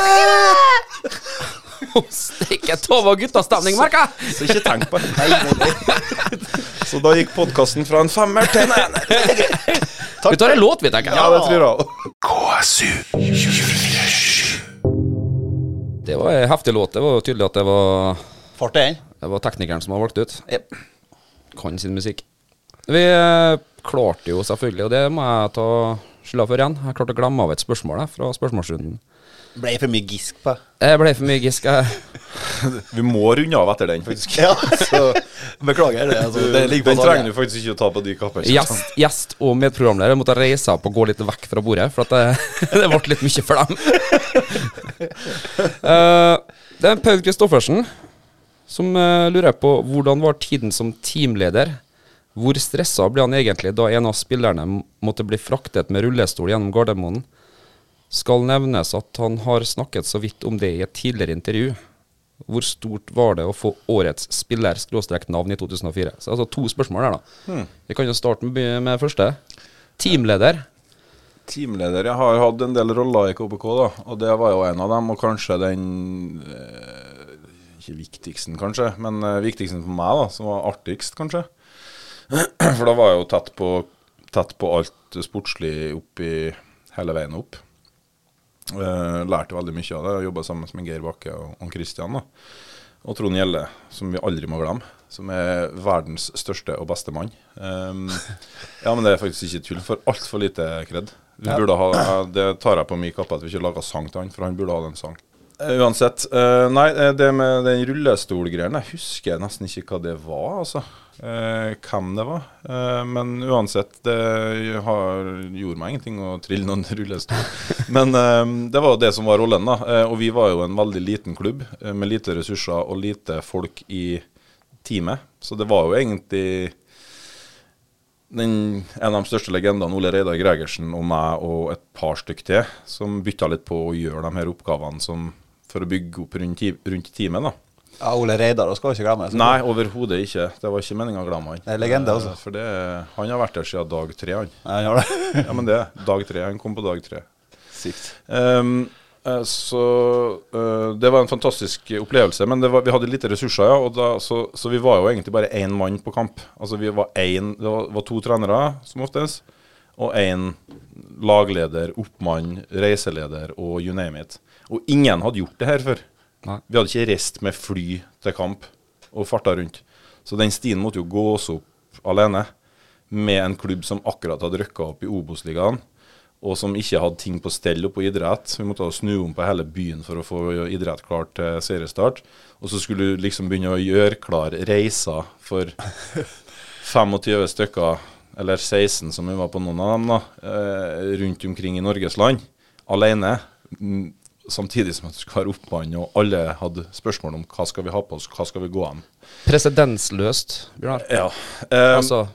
Steike tov og guttastemning, jeg! Så ikke tenk på det. Nei, nei, nei. Så da gikk podkasten fra en femmer til en ener. Vi tar en låt, vi, tenker jeg. Ja, det tror jeg KSU Det var en heftig låt. Det var tydelig at det var, Fart det var teknikeren som har valgt ut. Yep. Kan sin musikk. Vi eh, klarte jo selvfølgelig, og det må jeg ta skylda for igjen. Jeg klarte å glemme av et spørsmål fra spørsmålsrunden. Ble for mye gisk på. Jeg ble for mye gisk. (laughs) Vi må runde av etter den, faktisk. (laughs) Ja, så beklager det. Altså, det ligger den trenger du faktisk ikke å ta på de kapper. Gjest, gjest og medprogramleder måtte reise opp og gå litt vekk fra bordet, for at det, (laughs) det ble litt mye for dem. uh, det er Paul Kristoffersen som uh, lurer på hvordan var tiden som teamleder. Hvor stressa ble han egentlig da en av spillerne måtte bli fraktet med rullestol gjennom Gardermoen? Skal nevnes at han har snakket så vidt om det i et tidligere intervju. Hvor stort var det å få årets spiller-navn i 2004? Så altså to spørsmål her, da. Vi kan jo starte med, med første. Teamleder. Teamleder. Jeg har hatt en del roller i KBK, da, og det var jo en av dem. Og kanskje den eh, Ikke viktigsten, kanskje, men eh, viktigsten for meg, da, som var artigst, kanskje. (clears throat) For da var jeg jo tett på, tett på alt sportslig oppi hele veien opp. Eh, lærte veldig mye av det. Jobba sammen med Geir Bakke og, da. Og Trond Gjelle, som vi aldri må glemme. Som er verdens største og beste mann. Um, (laughs) ja, men det er faktisk ikke tull. For altfor lite kred. Vi burde ha, eh, det tar jeg på min kappe at vi ikke laga sang til han, for han burde ha den sang. Eh, uansett. Uh, nei, det med den rullestolgreien, jeg husker nesten ikke hva det var, altså. Eh, hvem det var. Eh, men uansett, det har, gjorde meg ingenting å trille noen (laughs) rullestol. Men eh, det var det som var rollen, da. Eh, og vi var jo en veldig liten klubb eh, med lite ressurser og lite folk i teamet. Så det var jo egentlig den, en av de største legendene, Ole Reidar Gregersen og meg og et par stykk til, som bytta litt på å gjøre de her oppgavene som for å bygge opp rundt, rundt teamet. da. Ja, Ole Reidar skal ikke glemme. Nei, overhodet ikke. Det var ikke meninga å glemme han. Det er legende, altså. Eh, For det, han har vært der siden dag tre, han. Ja, han har det. (laughs) Ja, men det. Dag tre. Han kom på dag tre. Sykt. Eh, så uh, det var en fantastisk opplevelse. Men det var, vi hadde lite ressurser, ja. Og da, så, så vi var jo egentlig bare én mann på kamp. Altså vi var én Det var, var to trenere, som oftest. Og én lagleder, oppmann, reiseleder og you name it. Og ingen hadde gjort det her før. Nei. Vi hadde ikke reist med fly til kamp og farta rundt. Så den stien måtte jo gås opp alene med en klubb som akkurat hadde rykka opp i Obos-ligaen, og som ikke hadde ting på stell oppe på idrett. Vi måtte snu om på hele byen for å få idrett klart til seriestart. Og så skulle du liksom begynne å gjøre klar reiser for (laughs) 25 stykker, eller 16 som vi var på noen av dem, da, eh, rundt omkring i Norges land, alene. Samtidig som at du skal være oppmann, og alle hadde spørsmål om hva skal vi ha på oss, hva skal vi gå an. Presedensløst, Bjørnar. Ja. Um, Altså,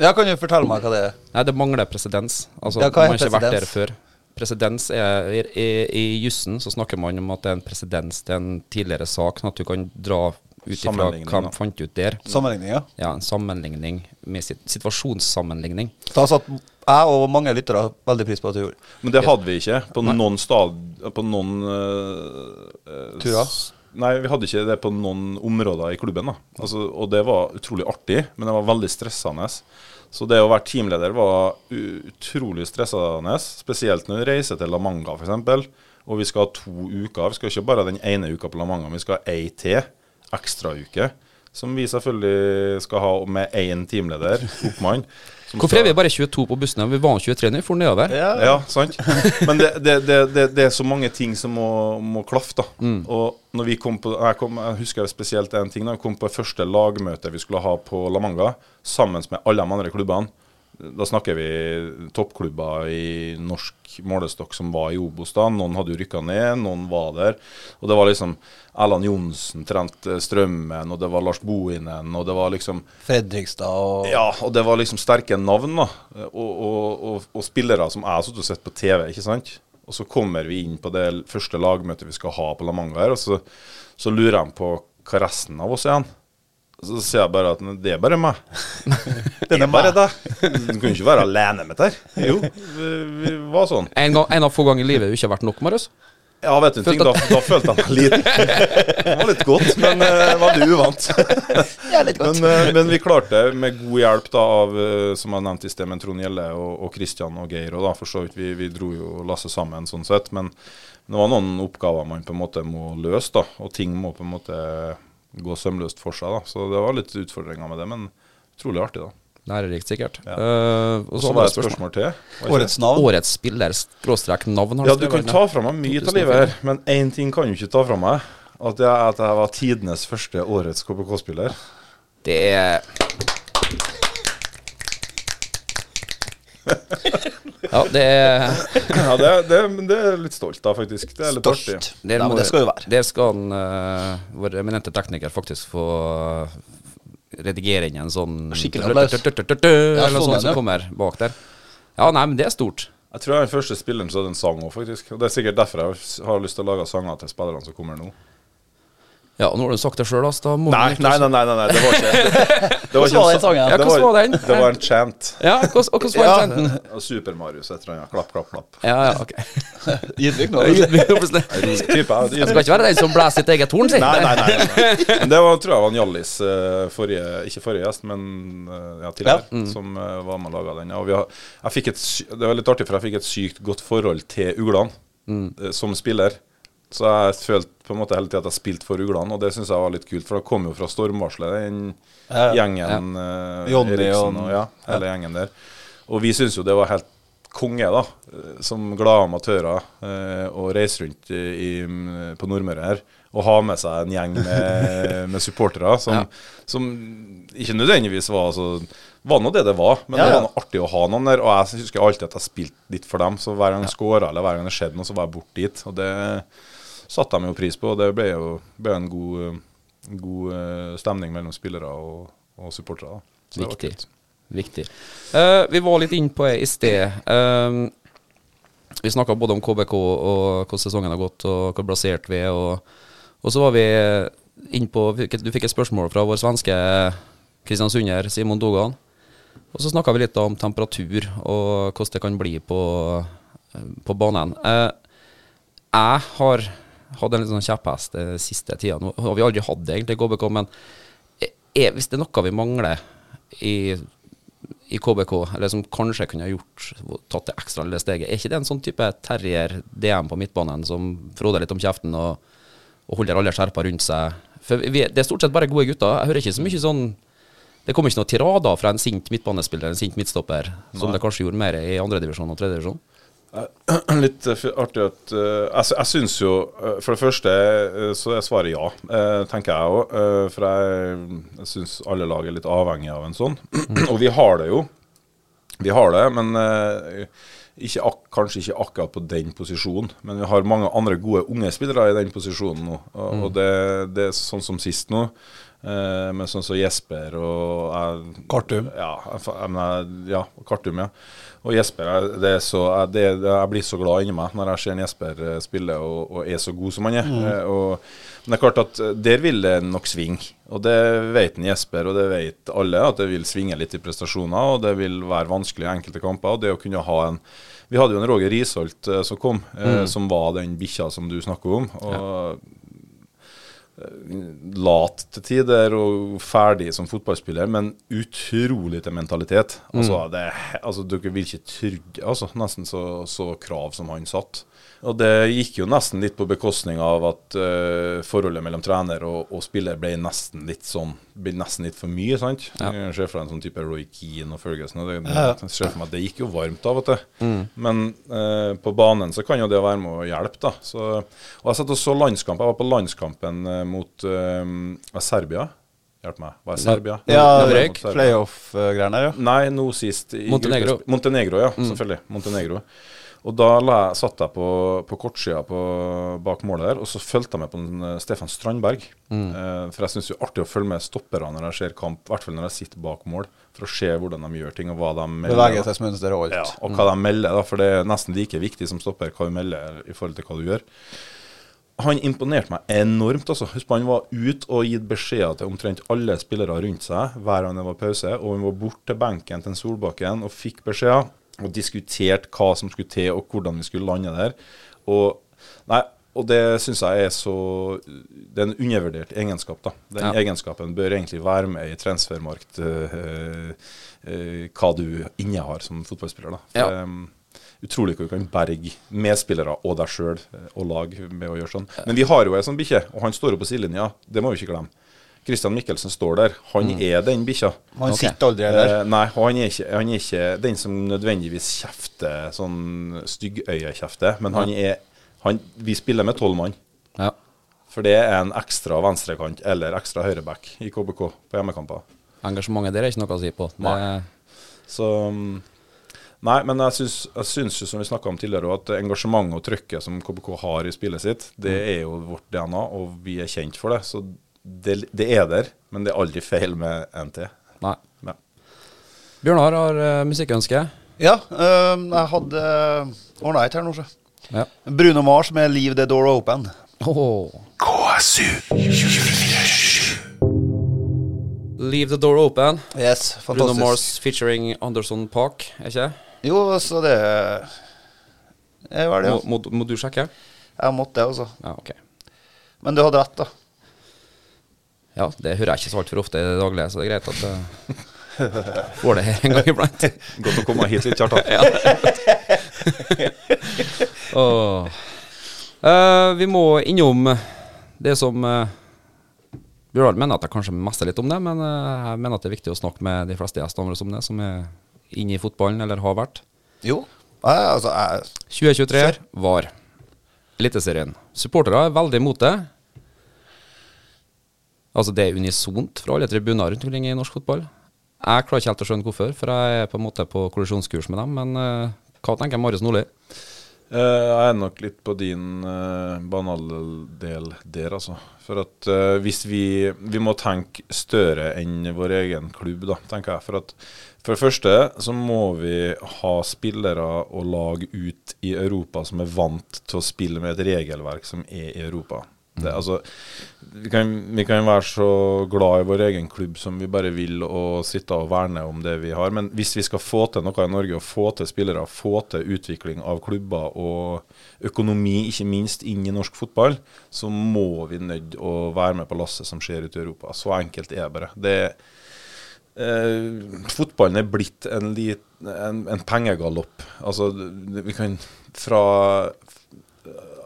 Ja, kan du fortelle meg hva det er? nei, det mangler presedens. Altså, Ja, hva er man har ikke vært der før. Presedens er i, i, I jussen så snakker man om at det er en presedens til en tidligere sak, sånn at du kan dra ut ifra hva de fant ut der. Sammenligning, ja. Ja, en sammenligning med situasjonssammenligning. Da satt jeg og mange lyttere veldig pris på at du gjorde. Men det hadde vi ikke på noen stad... På noen uh, Turer? Nei, vi hadde ikke det på noen områder i klubben. da altså, Og det var utrolig artig, men det var veldig stressende. Så det å være teamleder var utrolig stressende, spesielt når du reiser til La Manga f.eks. Og vi skal ha to uker. Vi skal ikke bare ha den ene uka på La Manga, men vi skal ha ei til ekstrauke. Som vi selvfølgelig skal ha med én teamleder, oppmann. Hvorfor er vi bare 22 på bussen? Vi var 23 da vi for nedover. ja, sant. Men det, det, det, det, det er så mange ting som må, må klaffe, da. Og når vi kom på jeg, kom, jeg husker spesielt en ting. Da Vi kom på første lagmøte vi skulle ha på La Manga, sammen med alle de andre klubbene. Da snakker vi toppklubber i norsk målestokk som var i Obos da. Noen hadde jo rykka ned, noen var der. Og det var liksom Erland Johnsen trente Strømmen, og det var Lars Bohinen, og det var liksom Fredrikstad og ja, og det var liksom sterke navn, da. Og, og, og, og spillere som jeg har sett på TV, ikke sant. Og så kommer vi inn på det første lagmøtet vi skal ha på La Manga her, og så, så lurer de på hva resten av oss er. han. Så sier jeg bare at det er bare meg. (laughs) det er bare deg. (laughs) Du kunne ikke være alene med dette. Jo, vi, vi var sånn. En, gang, en av få ganger i livet du ikke har vært nok, Marius. Ja, vet du en ting, da, da følte jeg meg liten. (laughs) Det var litt godt, men uh, veldig uvant. Men, uh, men vi klarte det med god hjelp da av, eh, som jeg nevnte i sted, med Trond Gjelle og, og Christian og Geir. Og da for så vidt, vi, vi dro jo lasset sammen sånn sett. Men det var noen oppgaver man på en måte må løse, da. Og ting må på en måte gå sømløst for seg. da. Så det var litt utfordringer med det, men utrolig artig, da. Lærerikt, sikkert. Ja. Uh, og så så var det et spørsmål til. Årets navn. Årets spiller skråstrek navn. Ja, du du kan ta fra meg mye av livet her, men én ting kan du ikke ta fra meg. At jeg, at jeg var tidenes første årets KBK-spiller. Det er Ja, det er (laughs) Ja, det, det, det er litt stolt av, faktisk. Det er litt artig. Stolt. Der Ja, må- det skal jo være. Det skal en, uh, vår eminente tekniker faktisk få eh, redigere inn en sånn Skikkelig applaus. Eller sånn noe sånt er som kommer bak der. Ja, nei, men det er stort. Jeg tror jeg er den første spilleren som hadde en sang òg, faktisk. Og Det er sikkert derfor jeg har lyst til å lage sanger til spillerne som kommer nå. Ja, og nå har du sagt det sjøl, altså. Nei, nei, nei, nei, nei, det var ikke det, var Hvordan var den sangen? Ja, hvordan var den? Det var en chant. Ja, hvordan, og hvordan var Ja. chanten? Super-Marius et eller annet. Klapp, klapp, klapp. Ja, ja, ok. Ydmyk nå. Jeg skal ikke være den som blæser sitt eget horn, si. Nei, nei, nei. nei. Men det var, tror jeg var en Hjallis eh, forrige Ikke forrige gjest, men eh, ja, Mm. som eh, var med og laga den. Og vi har, jeg fikk et, det var litt artig, for jeg fikk et sykt godt forhold til uglene mm. som spiller. Så jeg følte på en måte hele tida at jeg spilte for uglene, og det syns jeg var litt kult. For det kom jo fra stormvarselet, den Ja. gjengen ja. Jonny Eriksen og- ja, hele gjengen der. Og vi syns jo det var helt konge, da, eh, som glade amatører, eh, å reise rundt i, på Nordmøre her og ha med seg en gjeng med, (laughs) med supportere som, Ja. som ikke nødvendigvis var altså, var nå det det var, men Ja, det var noe artig å ha noen der. Og jeg husker alltid at jeg spilte litt for dem, så hver gang jeg skåra eller hver gang det skjedde noe, så var jeg bort dit. Og det satte de jo pris på, og det ble jo ble en god, eh, god eh, stemning mellom spillere og, og supportere. Viktig. kult. Viktig. Uh, vi var litt inn på det i sted. Uh, Vi snakka både om KBK og hvordan sesongen har gått, og hvor plassert vi er. Og, og så var vi inn på Du fikk et spørsmål fra vår svenske kristiansunder Simon Dogan. Og så snakka vi litt om temperatur og hvordan det kan bli på, på banen. Eh, jeg har hatt en litt sånn kjepphest den siste tida. Nå har vi aldri hatt det egentlig i KBK, men er, hvis det er noe vi mangler i, i KBK, eller som kanskje kunne ha gjort tatt det ekstra lille steget, er ikke det en sånn type terrier DM på midtbanen som fråder litt om kjeften og, og holder alle skjerpa rundt seg? For vi, Det er stort sett bare gode gutter. Jeg hører ikke så mye sånn det kommer ikke noen tirader fra en sint midtbanespiller, en sint midtstopper, som det kanskje gjorde mer i andredivisjon og tredjedivisjon? (clears throat) Litt uh, artig at uh, Jeg, jeg syns jo uh, For det første uh, så er svaret ja, tenker jeg òg. for jeg, jeg syns alle lag er litt avhengig av en sånn. (clears throat) og vi har det jo. Vi har det, men ikke kanskje ikke akkurat på den posisjonen. Men vi har mange andre gode unge spillere i den posisjonen nå. Og, mm. og det, det, er sånn som sist nå. Med sånn som Jesper og jeg, Kartum. Ja, jeg, ja, Kartum, ja. Og Jesper, det så, det, jeg blir så glad inni meg når jeg ser Jesper eh, spille og, og, er så god som han er. Mm. Eh, og, men det er klart at eh, der vil det nok svinge. Og det vet en Jesper, og det vet alle, at det vil svinge litt i prestasjoner. Og det vil være vanskelig i enkelte kamper. Og det å kunne ha en Vi hadde jo en Roger Risholt som kom, mm. som var den bikkja som du snakker om. og ja lat til tider og ferdig som fotballspiller, men utrolig til mentalitet. Altså, mm. det, altså Dere vil ikke trygge altså, Nesten så, så krav som han satt. Og det gikk jo nesten litt på bekostning av at uh, forholdet mellom trener og, og, spiller ble nesten litt sånn ble nesten litt for mye, sant? Ja. Jeg ser for meg en sånn type Roy Keane og Ferguson. Og det, ja. jeg ser for meg at det gikk jo varmt av og til. Mm. Men uh, på banen så kan jo det være med å hjelpe, da. Så, og jeg satt og så landskamp. Jeg var på landskampen uh, mot Serbia. Hjelp meg. Var det Serbia? Ja, playoff-greiene, ja. Nei, nå sist Montenegro. Montenegro, ja. Mm. Selvfølgelig. Montenegro. Og da jeg, satt jeg på, på kortsida bak målet der, og så fulgte jeg med på en, uh, Stefan Strandberg. Mm. Uh, for jeg syns det er artig å følge med stoppere når jeg ser kamp, i hvert fall når jeg sitter bak mål, for å se hvordan de gjør ting, og hva de melder. Bevegelsesmønster og alt. Ja, og hva mm. de melder, da, for det er nesten like viktig som stopper hva du melder i forhold til hva du gjør. Han imponerte meg enormt. altså. Husk på Han var ute og gitt beskjeder til omtrent alle spillere rundt seg hver gang det var pause. Og han var bort til benken til Solbakken og fikk beskjeder og diskutert hva som skulle til, og hvordan vi skulle lande der. Og, nei, og det syns jeg er så Det er en undervurdert egenskap. da. Den ja. egenskapen bør egentlig være med i transfermarkt, øh, øh, hva du innehar som fotballspiller. da. For, ja. um, utrolig hva du kan berge medspillere og deg sjøl og lag med å gjøre sånn. Men vi har jo ei sånn bikkje, og han står jo på sidelinja. Det må vi ikke glemme. Christian Michelsen står der. Han mm. er den bikkja. Han okay. sitter aldri der? Eh, nei, han er, ikke, han er, ikke, den som nødvendigvis kjefter sånn styggøyekjefter. Men han er han, Vi spiller med tolv mann. Ja. For det er en ekstra venstrekant eller ekstra høyreback i KBK på hjemmekamper. Engasjementet der er ikke noe å si på. Nei. Så Nei, men jeg syns, jeg syns jo, som vi snakka om tidligere, at engasjementet og trykket som KBK har i spillet sitt, det mm. er jo vårt DNA, og vi er kjent for det. Så det, det, er der, men det er aldri feil med NT. Nei. Ja. Bjørnar har uh, musikkønske. Ja, uh, jeg hadde uh, ordna et her nå, så. Ja. Bruno Mars med 'Leave the Door Open'. Oh. KSU 247. Leave the Door Open. Yes, fantastisk. Bruno Mars featuring Anderson Park, er ikke det? Jo, så det er vel det. Ja. Må, må, må, du sjekke? Jeg måtte det, altså. Ja, okay. Men du hadde rett, da. Ja, det hører jeg ikke så altfor ofte i det daglige, så det er greit at uh, får det her en gang iblant. (laughs) Godt å komme hit litt, Kjartan. ja. (laughs) oh. uh, vi må innom det som uh, Bjørnar mener at jeg kanskje mester litt om det, men jeg mener at det er viktig å snakke med de fleste gjestene våre om det, som er inne i fotballen eller har vært. Jo, jeg, altså jeg 2023 var Eliteserien. Supportere er veldig imot det. Altså Det er unisont fra alle tribuner rundt omkring i norsk fotball. Jeg klarer ikke helt å skjønne hvorfor, for jeg er på en måte på kollisjonskurs med dem. Men uh, hva tenker Marius Nordli? Uh, jeg er nok litt på din uh, banaldel der, altså. For at uh, hvis vi Vi må tenke større enn vår egen klubb, da, tenker jeg. For at for det første så må vi ha spillere og lag ut i Europa som er vant til å spille med et regelverk som er i Europa. Det, altså, vi, kan, vi kan være så glad i vår egen klubb som vi bare vil, og sitte og verne om det vi har. Men hvis vi skal få til noe i Norge, og få til spillere, få til utvikling av klubber og økonomi, ikke minst, inn i norsk fotball, så må vi nødt å være med på lasset som skjer ute i Europa. Så enkelt er det bare. Eh, fotballen er blitt en, lit, en, en pengegalopp. Altså, vi kan fra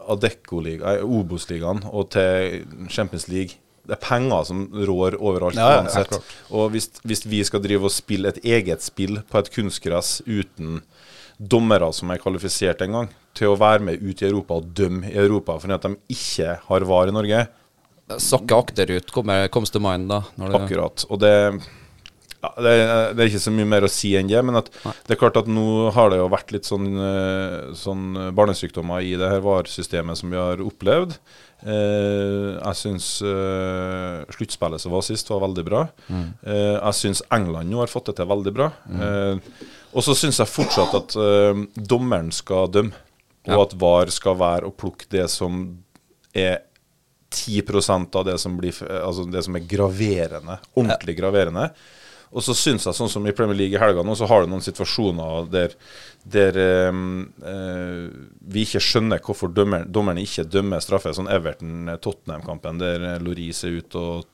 Adecco-ligaen, Obos-ligaen og til Champions League. Det er penger som rår overalt Ja, uansett. og hvis, hvis vi skal drive og spille et eget spill på et kunstgress uten dommere som er kvalifisert en gang, til å være med ut i Europa og dømme i Europa fordi at de ikke har VAR i Norge, Sakke akterut kommer, comes til mind, da. Når det, Akkurat. Og det, ja, det, det er ikke så mye mer å si enn det. Men at det er klart at nå har det jo vært litt sånn, eh, sånn barnesykdommer i det her VAR-systemet som vi har opplevd. Eh, jeg syns eh, sluttspillet som var sist, var veldig bra. Eh, jeg syns England nå har fått det til veldig bra. Eh, og så syns jeg fortsatt at eh, dommeren skal dømme, og Ja. at VAR skal være å plukke det som er 10% av det som, blir, altså det som er graverende, ordentlig graverende. Og så syns jeg, sånn som i Premier League i helga nå, så har du noen situasjoner der, der um, uh, vi ikke skjønner hvorfor dømmer, dommerne ikke dømmer straffe. Sånn Everton-Tottenham-kampen der Loris er ute og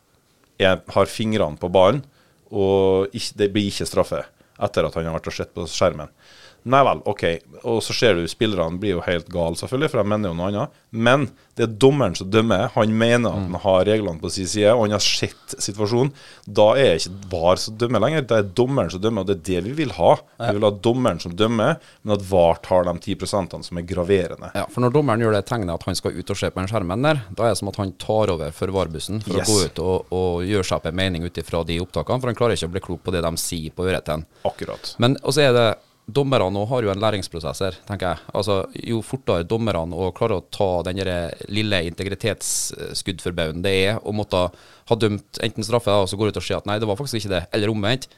er, har fingrene på ballen, og ikke, det blir ikke straffe etter at han har vært og sett på skjermen. Nei vel, OK. Og så ser du spillerne blir jo helt gale, selvfølgelig, for de mener jo noe annet. Men det er dommeren som dømmer. Han mener at han har reglene på sin side, og han har sett situasjonen. Da er det ikke VAR som dømmer lenger, det er dommeren som dømmer, og det er det vi vil ha. Vi vil ha dommeren som dømmer, men at VAR tar de 10% som er graverende. Ja, for Når dommeren gjør det tegnet at han skal ut og se på den skjermen der, da er det som at han tar over for VAR-bussen for Yes. å gå ut og, og gjøre seg opp en mening ut ifra de opptakene. For han klarer ikke å bli klok på det de sier på øret til. Akkurat. Men også er det Dommerne har jo en læringsprosess her, tenker jeg. Altså, Jo fortere dommerne å klare å ta den lille integritetsskuddforbauden det er å måtte ha dømt enten straffe, og så går ut og sier at nei, det var faktisk ikke det, eller omvendt.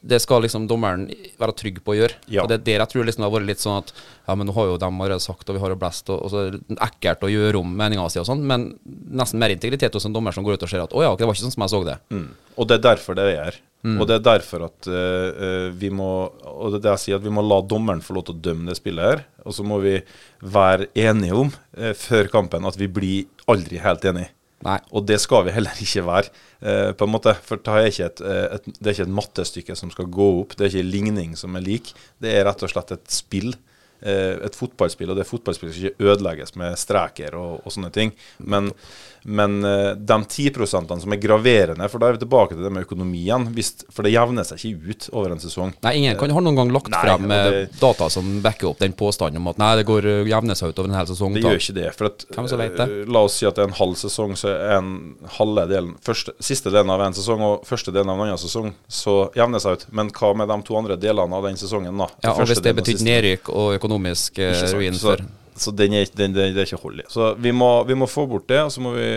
Det skal liksom dommeren være trygg på å gjøre. Ja. Og det er der jeg tror liksom det har vært litt sånn at ja, men nå har jo de allerede sagt, og vi har jo blest, og, og så er det ekkelt å gjøre om meninga si og sånn, men nesten mer integritet hos en dommer som går ut og ser at å ja, det var ikke sånn som jeg så det. Mm. Og det er derfor det er her. Og det er derfor at eh, vi må Og det er det jeg sier, at vi må la dommeren få lov til å dømme det spillet her. Og så må vi være enige om uh, før kampen at vi blir aldri helt enige. Nei. Og det skal vi heller ikke være, eh, på en måte. For det er, et, eh, et, det er ikke et mattestykke som skal gå opp. Det er ikke en ligning som er lik. Det er rett og slett et spill. Eh, et fotballspill, og det fotballspillet skal ikke ødelegges med streker og, og sånne ting. Men, men eh, de 10% som er graverende, for da er vi tilbake til det med økonomien. For det jevner seg ikke ut over en sesong. Nei, ingen kan har noen gang lagt Nei, frem eh, det- data som backer opp den påstanden om at nei, det går uh, jevner seg ut over en hel sesong. Det da. gjør ikke det. For at, det? eh, La oss si at det er en halv sesong, så er en halve delen første, Siste delen av en sesong og første delen av en annen sesong, så jevner det seg ut. Men hva med de to andre delene av den sesongen, da? Ja, og hvis det betyr nedrykk og økonomisk eh, ruin for så den er, den, den, det er ikke hold i. Så vi må, vi må få bort det, og så må vi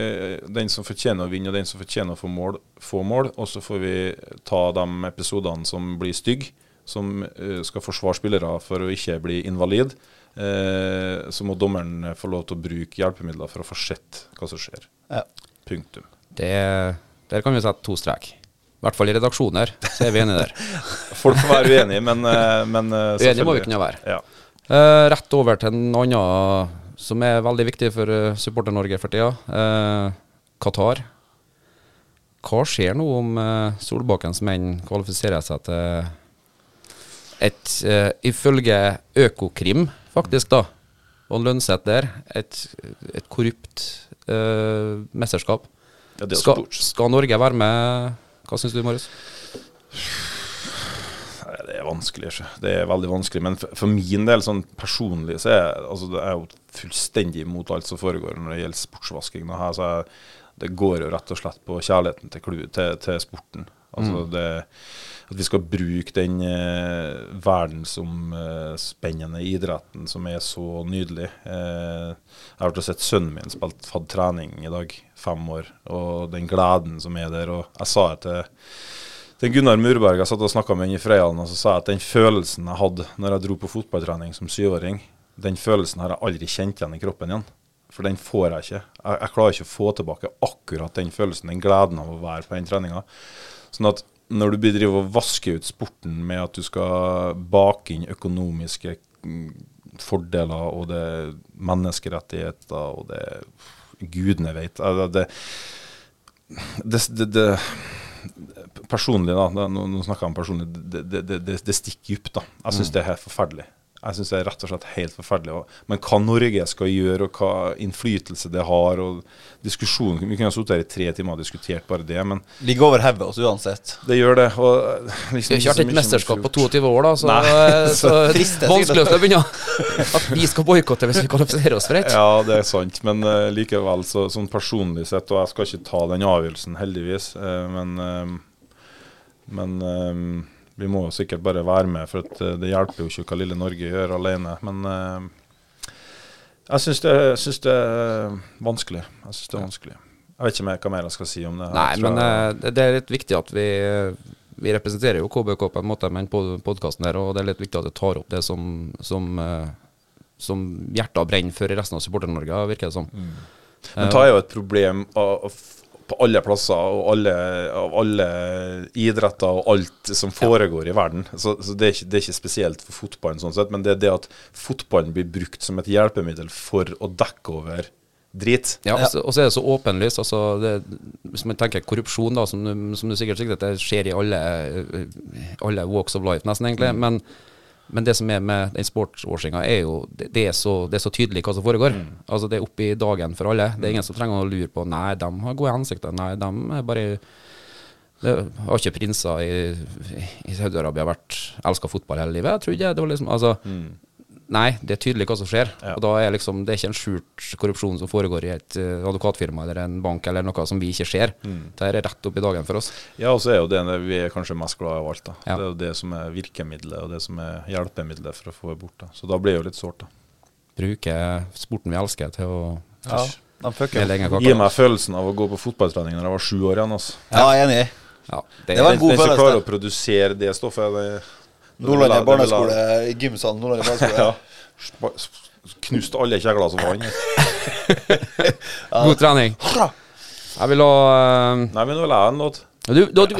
den som fortjener å vinne, og den som fortjener å få mål, få mål. Og så får vi ta de episodene som blir stygge, som eh, skal forsvare spillere for å ikke bli invalid. Eh, så må dommeren få lov til å bruke hjelpemidler for å få sett hva som skjer. Ja. Punktum. det, Der kan vi sette to strek. I hvert fall i redaksjoner, så er vi enige der. (laughs) Folk får være uenige, men, eh, men eh, Uenige må vi kunne være. Ja. Eh, rett over til en annen som er veldig viktig for uh, Supporter-Norge for tida. Uh, Qatar. Hva skjer nå om eh, Solbakkens menn kvalifiserer seg til et, eh, ifølge Økokrim, faktisk, da, og Lønseth der, et, et korrupt eh, mesterskap? Ja, skal, skal Norge være med? Hva syns du, Marius? Det er vanskelig. Det er veldig vanskelig. Men for, for min del, sånn personlig, så er altså, det er jo fullstendig imot alt som foregår når det gjelder sportsvasking. her, så jeg, Det går jo rett og slett på kjærligheten til, klu- til, til sporten. Altså det, at vi skal bruke den eh, verdensomspennende idretten som er så nydelig. Eh, jeg har vært og sett sønnen min spilt fadd trening i dag, fem år, og den gleden som er der. Og jeg sa det til til Gunnar Murberg jeg satt og snakka med han i Freialen, og så sa jeg at den følelsen jeg hadde når jeg dro på fotballtrening som syvåring, den følelsen har jeg aldri kjent igjen i kroppen igjen. For den får jeg ikke. Jeg, jeg klarer ikke å få tilbake akkurat den følelsen, den gleden av å være på den treninga. Sånn at når du driver og vasker ut sporten med at du skal bake inn økonomiske mm, fordeler, og det er menneskerettigheter, og det gudene vet altså, det, det, det personlig, da, nå, nå snakker jeg om personlig, det, det, det, det stikker dypt. da. Jeg syns det er helt forferdelig. Jeg synes det er rett og slett helt forferdelig. Men hva Norge skal gjøre, og hva innflytelse det har, og diskusjonen Vi kunne ha sittet her i tre timer og diskutert bare det, men Ligger over hodet oss uansett. det gjør det. Og liksom, Vi har ikke hatt et mesterskap på 22 år, da, så, Nei, (laughs) så (laughs) det, vanskelig å begynne at vi skal boikotte hvis vi kvalifiserer oss for et. Ja, det er sant, men uh, likevel, så, sånn personlig sett, og jeg skal ikke ta den avgjørelsen, heldigvis, uh, men uh, Men vi må jo sikkert bare være med, for at, det hjelper jo ikke hva lille Norge gjør alene. Men jeg syns det, synes det er vanskelig. Jeg syns det er vanskelig. Jeg vet ikke mer, hva mer jeg skal si om det. Nei, men eh, det- er litt viktig at vi Vi representerer jo KBK på en måte med den podkasten der, og det er litt viktig at du tar opp det som, som, eh, som hjertet brenner for i resten av Supporter-Norge, virker det som. Men det er jo et problem av, på alle plasser og alle, av alle idretter og alt som foregår i verden. Så, så det, er ikke, det er ikke spesielt for fotballen, sånn sett, men det er det at fotballen blir brukt som et hjelpemiddel for å dekke over drit. Ja, så- Og så er det så åpenlyst. Altså det, hvis man tenker korrupsjon, da, som du, som du sikkert sikter til, det skjer i alle, alle walks of life, nesten, egentlig. Men, men det som er med den sportswashinga, er jo det, er så, det er så tydelig hva som foregår. Altså Det er oppe i dagen for alle. Det er ingen som trenger å lure på Nei, de har gode hensikter. Nei, de er bare det har ikke prinser i, i Saudi-Arabia vært elska fotball hele livet? Jeg trodde det var liksom altså, Nei, det er tydelig hva som skjer. Ja. Og da er liksom, Det er ikke en skjult korrupsjon som foregår i et uh, advokatfirma eller en bank eller noe som vi ikke ser. Det er rett opp i dagen for oss. Ja, og så er jo det vi er kanskje mest glad i av alt. da. Ja. Det er jo det som er virkemidlet, og det som er hjelpemiddelet for å få det bort. da. Så da blir det jo litt sårt, da. Bruke sporten vi elsker til å Ja, Gi meg følelsen av å gå på fotballtrening når jeg var sju år igjen. altså. Ja, jeg er enig. Ja, det, Det var en god følelse. Hvis du klarer å produsere det stoffet det, Nordlandet det jeg- barneskole, i gymsalen Nordlandet barneskole. (laughs) Ja. Spa- Knust alle kjegler som vant. (laughs) God trening. Jeg vil ha uh... Nei, men nå vil jeg ha en låt. du, du, du,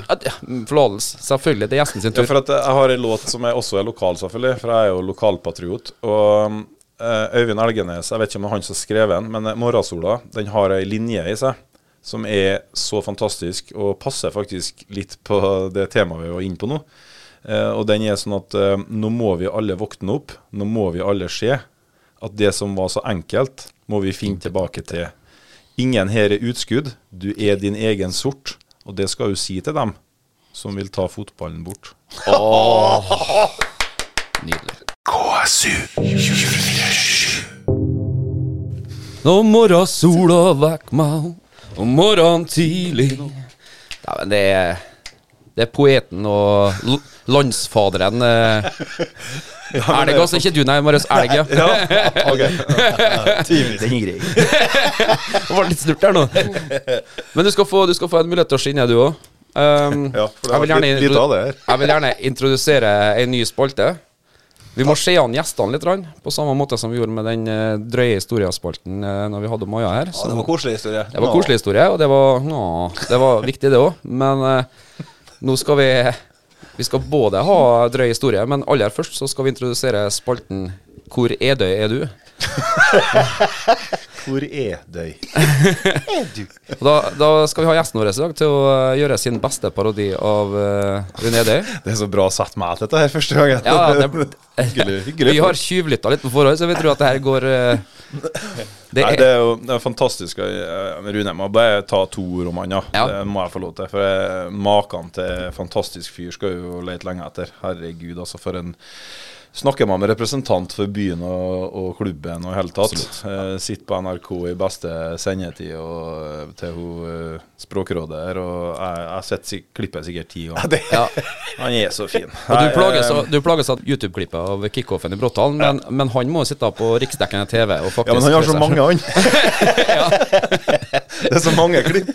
Forlatelse. Selvfølgelig. Det er gjesten sin Ja, tur. for at jeg har en låt som er også er lokal, selvfølgelig. For jeg er jo lokalpatriot. Og eh, Øyvind Elgenes, jeg vet ikke om det er han som har skrevet den, men eh, 'Morgensola' den har ei linje i seg som er så fantastisk, og passer faktisk litt på det temaet vi var inne på nå. Eh, og den er sånn at eh, nå må vi alle våkne opp. Nå må vi alle se at det som var så enkelt, må vi finne tilbake til. Ingen her er utskudd. Du er din egen sort. Og det skal du si til dem som vil ta fotballen bort. (laughs) Nydelig. KSU 247. Når morgensola vekker meg om morgenen tidlig Nei, men det, er, det er poeten og landsfaderen eh, (laughs) Elg, altså. Ikke du, nei. Marius Elg, ja. (laughs) Den er grei. Det var litt snurt der nå. Men du skal få, du skal få en mulighet til å skinne, du òg. Um, (laughs) Ja, for det jeg, vil har gjerne vært litt- litt av det her. jeg vil gjerne introdusere en ny spalte. Vi må se an gjestene litt, på samme måte som vi gjorde med den eh, drøye historiespalten uh, når vi hadde Maja her. Ja, det var koselig historie. det var koselig historie, og det var, nå, det var viktig, det òg. Men uh, nå skal vi Vi skal både ha drøy historie, men aller først så skal vi introdusere spalten Hvor edøy er du? (laughs) Hvor er de? (laughs) Og da, da skal vi ha gjesten vår i dag til å eh, gjøre sin beste parodi av uh, Rune Edøy. (laughs) Det er så bra satt meg til dette her første gangen. Ja, (laughs) det, hyggelig, hyggelig. vi har tjuvlytta litt på forhånd, så vi tror at det her går uh, det Nei, er, det er jo det er fantastisk. Rune, jeg må bare ta to ord om han, ja. Det må jeg få lov til. For maken til fantastisk fyr skal jo lete lenge etter. Herregud, altså. For en snakker man med representant for byen og, og klubben og i hele tatt. Eh, sitter på NRK i beste sendetid og eh, til hun eh, språkrådet her, og jeg jeg har sett klippet sikkert ti ganger. Ja. Han er så fin. Og du plages, av, du plages av YouTube-klippet av kickoffen i Bråttalen, men, men han må sitte på riksdekkende TV og faktisk Ja, men han har så mange, han. (laughs) det er så mange klipp.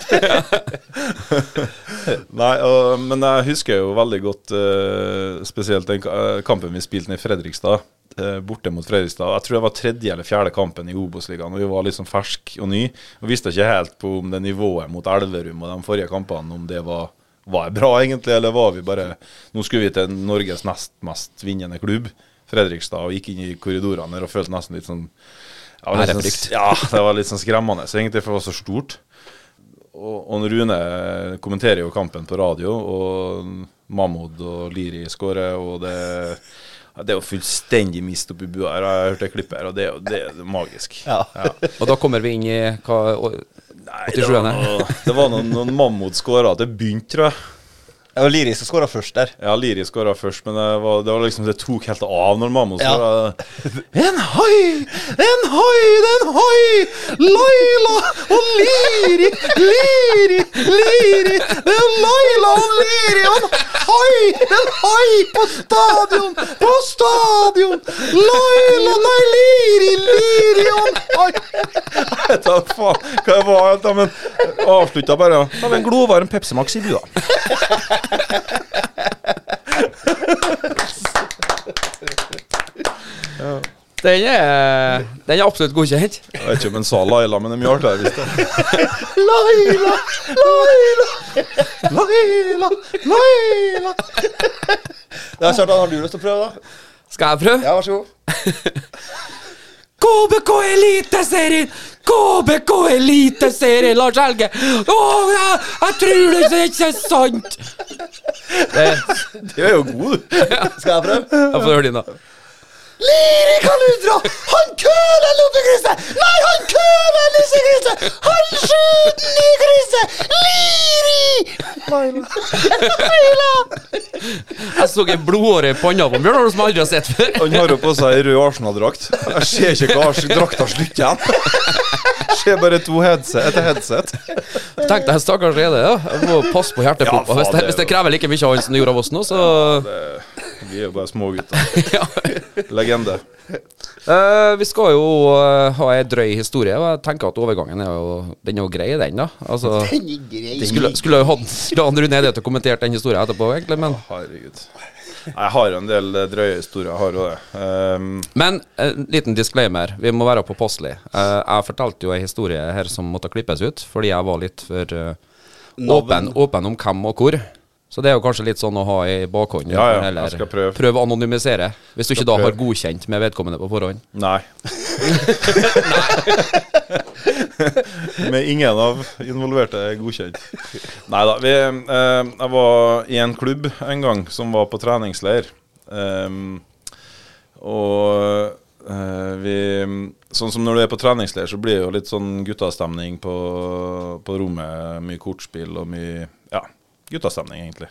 (laughs) Nei, og, men jeg husker jo veldig godt eh, spesielt den kampen vi spilte ned i Fredrikstad. Eh, borte mot Fredrikstad. Jeg tror det var tredje eller fjerde kampen i Obos-ligaen. Vi var liksom fersk og ny. Og visste ikke helt på om det nivået mot Elverum og de forrige kampene om det var, var bra, egentlig, eller var vi bare Nå skulle vi til Norges nest mest vinnende klubb, Fredrikstad, og gikk inn i korridorene og følte nesten litt sånn ja, det var litt sånn, ja, det var litt sånn skremmende, så egentlig, for det var så stort. Og, og Rune kommenterer jo kampen på radio, og Mahmoud og Liri skårer, og det, det er jo fullstendig mist oppi bua her. Jeg har hørt det klippet her, og det, er jo- det er magisk. Ja. (laughs) Og da kommer vi inn i hva, Nei, det var 87. noe, det var noen, noen Mahmoud skåra til begynt, tror jeg. Det og Liri som skåra først der. Ja, Liri skåra først, men det, var, det var liksom Det tok helt av når Mahmoud Ja. (laughs) En hai! En hai! Det er en hai! Laila og Liri! Liri! Liri! Det er Laila og Liri og en er en hai på stadion! På stadion! Laila, nei, Liri! Liri og en hai! (laughs) Jeg vet da faen hva det var, men avslutta bare Det med en glovarm Pepsi Max i bua. (laughs) (laughs) den, er, den er absolutt godkjent. Jeg vet ikke om han sa Laila, men det er mye artigere hvis det Laila! Laila! Laila! Laila! er Kjartan, har du lyst til å prøve, da? Skal jeg prøve? Ja, vær så god. (laughs) KBK Eliteserien! KBK Eliteserie, Lars Helge! Å, jeg, jeg tror det ikke er sant! Det, Du er jo god, du. Skal jeg prøve? jeg får høre din, da. Liri kan du! Han køler loppekrysset! Nei, han køler nissekrysset! Han skyter den i Laila! Jeg så en blodåre i panna på Bjørnar som jeg aldri har sett før. Han har jo på seg ei rød Arsenal-drakt. Jeg ser ikke hva drakta slutter igjen. Ser bare to headset, etter headset. Tenk deg, stakkars Rede. Ja. Jeg må passe på hjertepumpa. Ja, hvis, det, det hvis det krever like mye av han som det gjorde av oss nå, så Vi er jo bare smågutter. (laughs) ja. Legende. Uh, Vi skal jo uh, ha ei drøy historie, og jeg tenker at overgangen er jo Den er jo grei, den, da. Altså, (laughs) skulle, skulle jo hatt (laughs) Dan Rune Ede til å kommentere den historien etterpå, egentlig, men Herregud. Jeg har en del eh, drøye historier. Jeg har jo det. Um, Men en liten disclaimer, vi må være påpasselige. Uh, jeg fortalte jo en historie her som måtte klippes ut, fordi jeg var litt for åpen, åpen om hvem og hvor. Så det er jo kanskje litt sånn å ha i bakhånd. Ja, ja, eller jeg skal prøve. prøve å anonymisere, hvis du ikke da prøve. har godkjent med vedkommende på forhånd. (laughs) (laughs) nei. Med ingen av involverte er godkjent. Nei da. Vi, eh, jeg var i en klubb en gang som var på treningsleir. Um, og eh, vi Sånn som når du er på treningsleir, så blir det jo litt sånn guttastemning på, på rommet. Mye kortspill og mye guttastemning, egentlig.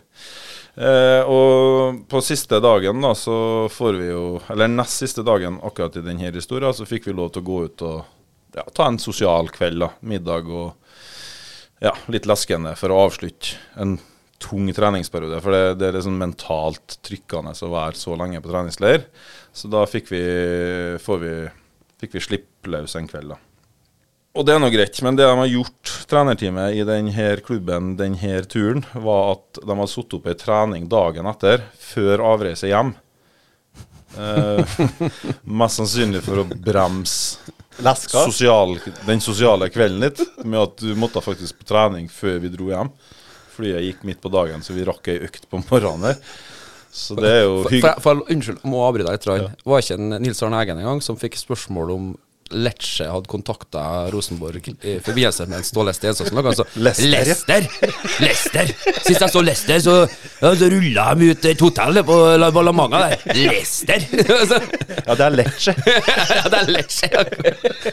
Eh, og på siste dagen, da, så får vi jo Eller nest siste dagen akkurat i denne historien, så fikk vi lov til å gå ut og ja, ta en sosial kveld. da, Middag og ja, litt leskende for å avslutte en tung treningsperiode. For det, det er liksom mentalt trykkende å være så lenge på treningsleir. Så da fikk vi, vi, fikk vi slippe løs en kveld, da. Og det er nå greit, men det de har gjort, trenerteamet i denne klubben denne turen, var at de har satt opp ei trening dagen etter, før avreise hjem. Eh, (laughs) mest sannsynlig for å bremse sosial, den sosiale kvelden litt, med at du måtte faktisk på trening før vi dro hjem. Flyet gikk midt på dagen, så vi rakk ei økt på morgenen her. Så det er jo hyggelig. unnskyld, må avbryte deg litt. Ja. Var ikke en Nils Arne Eggen engang som fikk spørsmål om Lecce hadde kontakta Rosenborg i forbindelse med en Ståle Stensås. Altså, Lester! Leicester! Sist jeg så Lester, så, ja, så rulla de ut et hotell på La La Manga der. Lester! Altså, Ja, det er Lecce. (laughs) ja, det er Lecce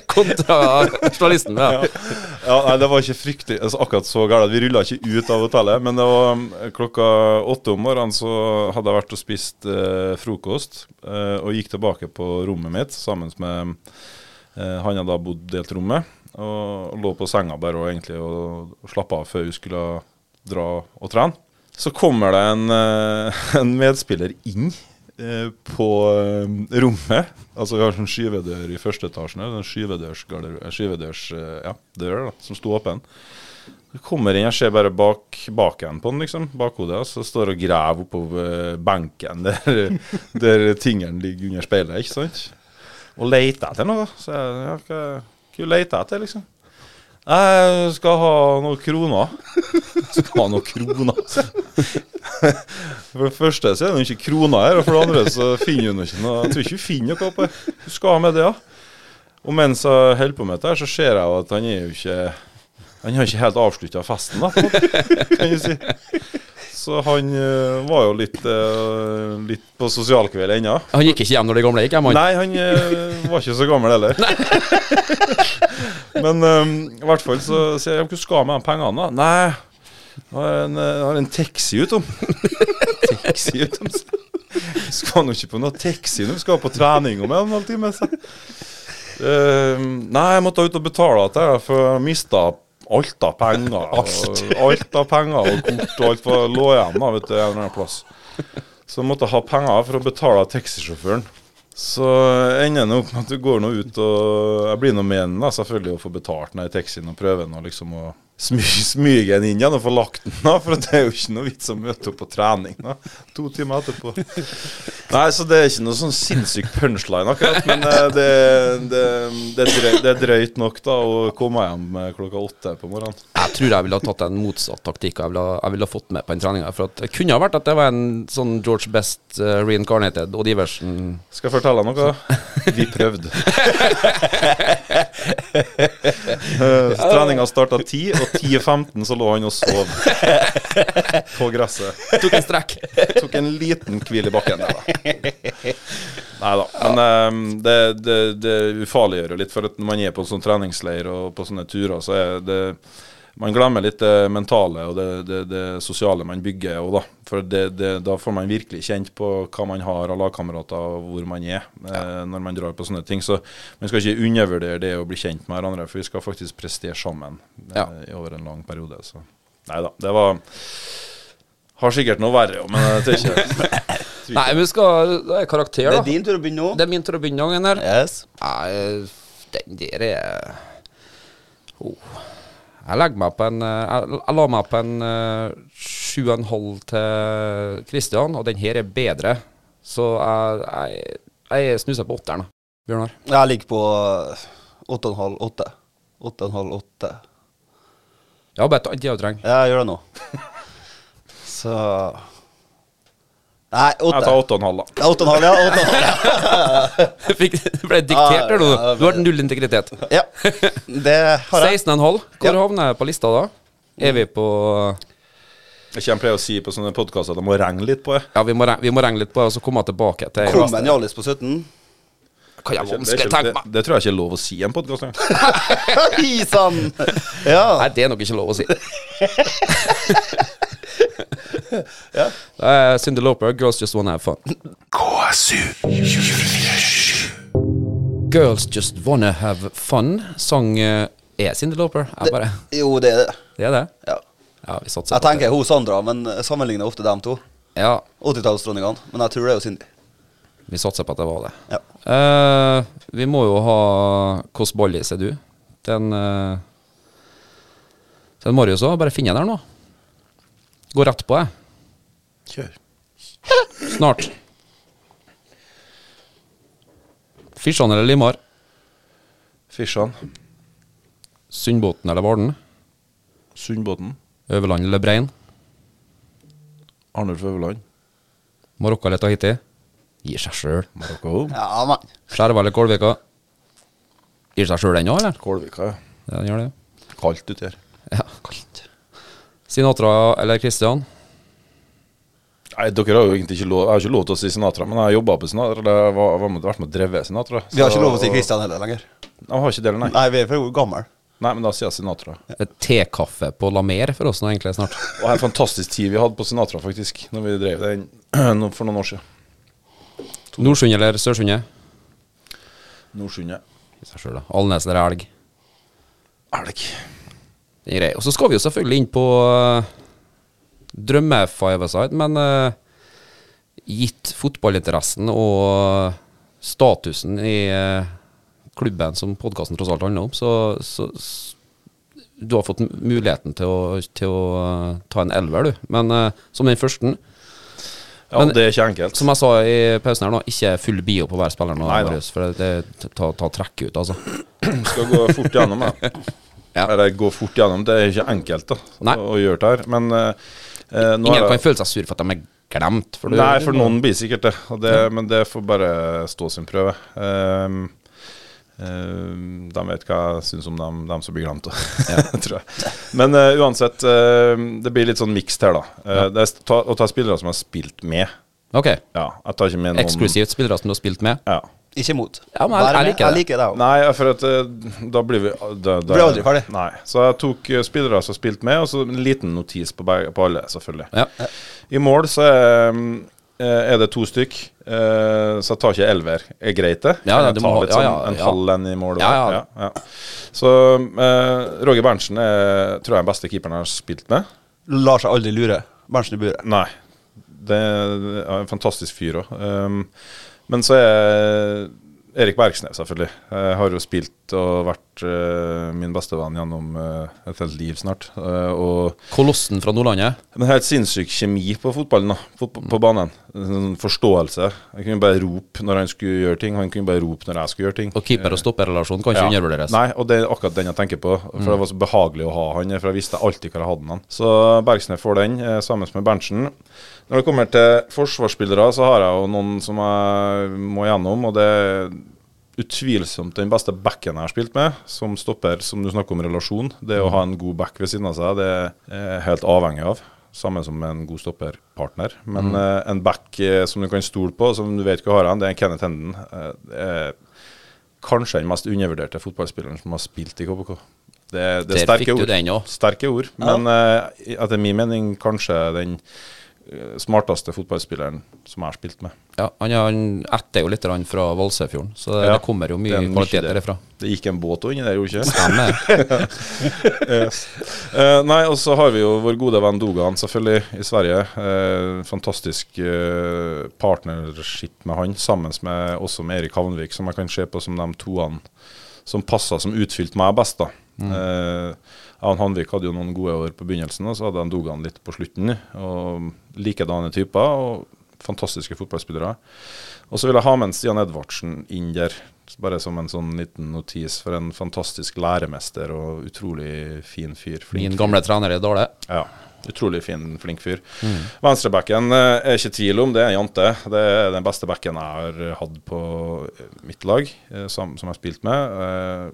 kontra journalisten. Ja. Ja, nei, det var ikke fryktelig altså, akkurat så galt. Vi rulla ikke ut av hotellet, men det var um, klokka åtte om morgenen så hadde jeg vært og spist eh, frokost, eh, og gikk tilbake på rommet mitt sammen med Han hadde da bodd delt rommet, og, lå på senga bare og egentlig og, slappa av før vi skulle dra og trene. Så kommer det en, eh, (laughs) en medspiller inn eh, på eh, rommet. Altså Vi har sånn skyvedør i første etasjen. En skyvedørsgarder- skyvedørs eh, ja, dør som sto åpen. Jeg kommer inn, jeg ser bare bak baken på den, liksom, bakhodet, og så står og graver oppover benken der, (laughs) der tingene ligger under speilet, ikke sant? Og leite etter noe. Så jeg, ja, hva, hva leter jeg etter, liksom? Jeg skal ha noen kroner. (laughs) Skal ha noen kroner. For det første så er det ikke kroner her, og for det andre så finner hun ikke noe Jeg tror ikke hun finner noe på Hun skal ha med det, ja. Og mens jeg holder på med dette, så ser jeg jo at han er jo ikke Han har ikke helt avslutta festen, da, kan jeg si. Så han uh, var jo litt, uh, litt på sosialkveld ennå. Han gikk ikke hjem når de gamle gikk hjem, han. Nei, han uh, var ikke så gammel heller. (laughs) Men um, i hvert fall så sier jeg hvordan skal jeg med de pengene, da? Nei, jeg har en, jeg har en taxi utom. (laughs) taxi utom? Skal nå ikke på noe taxi nå, skal på trening om en halvtime. Så. Eh, nei, jeg måtte ut og betale dette, for jeg mista alt av penger. (laughs) alt. Alt av penger og kort og alt var lå igjen da, vet du, en eller annen plass. Så jeg måtte ha penger for å betale taxisjåføren. Så ender det opp med at du går nå ut og Jeg blir nå med den da, selvfølgelig å få betalt den i taxien og prøve nå liksom å smy, smyge den inn igjen og få lagt den. av. For det er jo ikke noe vits å møte opp på trening da, to timer etterpå. Nei, så det er ikke noe sånn sinnssyk punchline akkurat, men eh, det, det, det, er drøyt, det er drøyt nok da å komme hjem eh, klokka åtte på morgenen. Jeg tror jeg ville ha tatt en motsatt taktikk. Jeg ville, jeg ville ha fått med på den treninga. For det kunne ha vært at det var en sånn George Best uh, reincarnated Odd Iversen. Skal jeg fortelle deg noe? Vi prøvde. uh, (laughs) Treninga starta ti. og 10.15 så lå han og sov (laughs) på gresset. Tok en strekk. (laughs) Tok en liten hvil i bakken. (laughs) Nei da. Men um, det, det, det ufarliggjør jo litt, for at når man er på sånn treningsleir og på sånne turer, så er det man glemmer litt det mentale og det, det, det sosiale man bygger. Og da, for det, det, da får man virkelig kjent på hva man har av lagkamerater og hvor man er eh, når man drar på sånne ting. Så man skal ikke undervurdere det å bli kjent med hverandre, for vi skal faktisk prestere sammen eh, Ja. i over en lang periode. Så nei da. Det var Har sikkert noe verre, òg, men jeg tør ikke (laughs) Nei, men vi skal Det er karakter, da. Det er din tur å begynne nå. Det er min tur å begynne nå, her. Yes. Nei, den der er oh. Jeg legger meg på en eh, Jeg, jeg la meg på en eh, sju og en halv til Kristian, og den her er bedre. Så jeg, jeg, jeg snuser på åtteren. Bjørnar. Jeg ligger på åtte og en halv, åtte. Åtte og en halv, åtte. Ja, bare ta en tid du trenger. Jeg gjør det nå. (laughs) Så Nei, Jeg tar åtte. åtte og en halv, da. Ja, Åtte og en halv, ja. Åtte og en halv, (laughs) Fikk, ble diktert eller noe? Du har null integritet. ja. ja. (laughs) Det har jeg. 16,5. Hvor Ja. havner jeg på lista da? Er vi på Jeg kommer pleier å si på sånne podkaster at jeg må regne litt på det. Ja, vi må, regne, vi må regne litt på det, og så komme tilbake til Kom en Hjallis på 17. Kan jeg Det, vanskelig tenke meg det tror jeg ikke er lov å si i en podkast. Hei (laughs) sann! Ja. Nei, det er nok ikke lov å si. (laughs) Ja. Det er Cindy Lauper, 'Girls Just Wanna Have Fun'. KSU Girls Just Wanna Have Fun sang uh, er Cindy Loper. Bare, Jo, det er det. det er det? Ja. Ja, vi Jeg tenker hun Sandra, men sammenligner ofte dem to. Ja, 80-tallsdronningene. Men jeg tror det er jo Cindy. Vi satser på at det var det. Ja. Uh, vi må jo ha Hvilken bollis er du. Den uh, Den Marius òg. Bare finne den her nå. Gå rett på, jeg. Kjør. Snart. Fisjan eller Limar? Fisjan. Sundbåten eller Varden? Sundbåten. Øverland eller Brein? Arnulf Øverland. Marokka eller Tahiti? Gir seg sjøl. Marokko. Ja, mann. Skjerva eller Kålvika? Gir seg sjøl den òg, eller? Kålvika, ja. Ja, den gjør det. Kaldt uti her. Ja. Sinatra eller Christian? Nei, dere har jo egentlig ikke lov Jeg har ikke lov til å si Sinatra, men jeg har jobba på Sinatra. Det var, var med, vært med å dreve Sinatra. Vi har ikke lov til å si Kristian heller lenger. Jeg har ikke det, nei. Nei, vi er for gamle. Nei, men da sier jeg Sinatra. Et Tekaffe på La Mer for oss nå, egentlig, snart. Og en fantastisk tid vi hadde på Sinatra, faktisk, når vi drev den (clears throat) for noen år siden. Nordsund eller Sørsundet? Nordsundet. I seg selv, da. Alnes eller Elg? Elg. Det er greit. Og så skal vi jo selvfølgelig inn på uh, drømme-five-a-side, men uh, gitt fotballinteressen og eh, statusen i uh, klubben som podkasten tross alt handler om, så, så, så, Du har fått muligheten til å, til å uh, ta en elver, du. Men uh, som den første, Ja, Men- det er ikke enkelt. som jeg sa i pausen her nå, ikke full bio på hver spiller nå. Marius, for det, tar ta, trekk ut, altså. (clears throat) skal gå fort gjennom jeg. Ja. Eller gå fort gjennom. Det er ikke enkelt da Nei. å gjøre det her. Men nå Ingen kan jeg... føle seg sur for at de er glemt. For du- Nei, for noen blir sikkert det. Det Men det får bare stå sin prøve. Um, um, de vet hva jeg syns om dem, dem som blir glemt, (laughs) tror jeg. Men uh, uansett, uh, det blir litt sånn mixed her, da. Ja. det er ta, å ta spillere som har spilt med. Ok. Ja, jeg tar ikke med noen Eksklusivt spillere som du har spilt med. Ja. Ikke imot. Ja, men jeg- jeg liker. Jeg liker det òg. Nei, for at eh, da blir vi da, da, blir aldri ferdig. Nei. Så jeg tok eh, spillere som har spilt med, og så en liten notis på, begge, på alle, selvfølgelig. Ja. I mål så er, eh, er det to stykk, eh, så jeg tar ikke elver. Er greit, det? Ja, ja, jeg du må ha- litt sånn ja, en ja. halv en i mål? Ja, ja. ja. Så eh, Roger Berntsen er, tror jeg, den beste keeperen jeg har spilt med. Lar seg aldri lure. Berntsen i buret. Nei. Det er en fantastisk fyr òg. Um, men så er Erik Bergsnes, selvfølgelig. Jeg har jo spilt og vært uh, min bestevenn gjennom uh, et helt liv snart. Uh, Kolossen fra Nordlandet. men helt sinnssyk kjemi på fotballen, da. Fot på banen. En sånn forståelse. Han kunne bare rope når han skulle gjøre ting, han kunne bare rope når jeg skulle gjøre ting. Og keeper- og stopperrelasjon kan ikke Ja. undervurderes. Nei, og det er akkurat den jeg tenker på. For det var så behagelig å ha han, for jeg visste alltid hvor jeg hadde han. Så Bergsnes får den, sammen med Berntsen. Når det kommer til forsvarsspillere, så har jeg jo noen som jeg må gjennom, og det er utvilsomt den beste backen jeg har spilt med, som stopper, som du snakker om relasjon. Det å ha en god back ved siden av seg, det er jeg helt avhengig av. Samme som en god stopperpartner. Men eh, en back eh, som du kan stole på, som du vet hva har han, det er Kenneth Henden. Eh, er kanskje den mest undervurderte fotballspilleren som har spilt i KBK. Det, det er sterke ord. Sterke ord. Men etter min mening kanskje den smarteste fotballspilleren som jeg har spilt med. Ja, han, han etter jo litt fra Valsøyfjorden, så det, Ja, det kommer jo mye kvalitet det. derifra. Det gikk en båt inni der, gjorde det ikke? Stemmer. (laughs) Eh, nei, og så har vi jo vår gode venn Dogan, selvfølgelig, i Sverige. Uh, fantastisk uh, partnership med han, sammen med også med Erik Havnvik, som jeg kan se på som de toene som passa som utfylte meg best. da. Eh, han Hanvik hadde jo noen gode år på begynnelsen, og så hadde han Dogan litt på slutten. og Likedanne typer og fantastiske fotballspillere. Og så vil jeg ha med en Stian Edvardsen inn der, bare som en sånn liten notis for en fantastisk læremester og utrolig fin fyr. flink Min gamle trener i Dale. Ja, utrolig fin, flink fyr. Venstrebacken eh, er ikke tvil om, det er en jante. Det er den beste backen jeg har hatt på eh, mitt lag, eh, som, som jeg har spilt med.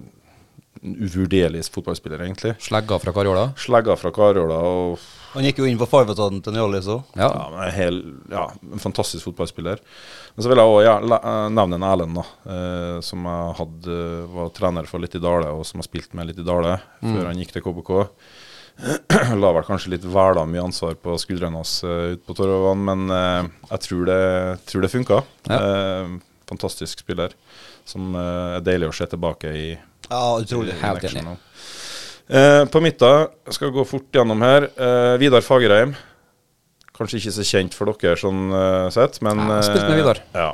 Eh, En uvurderlig fotballspiller, egentlig. Slegga fra Karjola. Slegga fra Karjola og Han gikk jo inn på farvetaten til Njålis òg. Ja. ja, men en hel, ja, en fantastisk fotballspiller. Men så vil jeg også nevne en Erlend, da, eh, som jeg hadde, var trener for litt i Dale, og som har spilt med litt i Dale før han gikk til KBK. (clears throat) La vel kanskje litt væla mye ansvar på skuldrene hans uh, ute på Torvavann, men eh, jeg tror det, tror det funka. Eh, fantastisk spiller som eh, er deilig å se tilbake i. Ja, utrolig. Helt enig. Eh, på jeg skal gå fort gjennom her. Eh, Vidar Fagerheim. Kanskje ikke så kjent for dere sånn eh, sett, men Ja, spilt med eh, Vidar. Ja.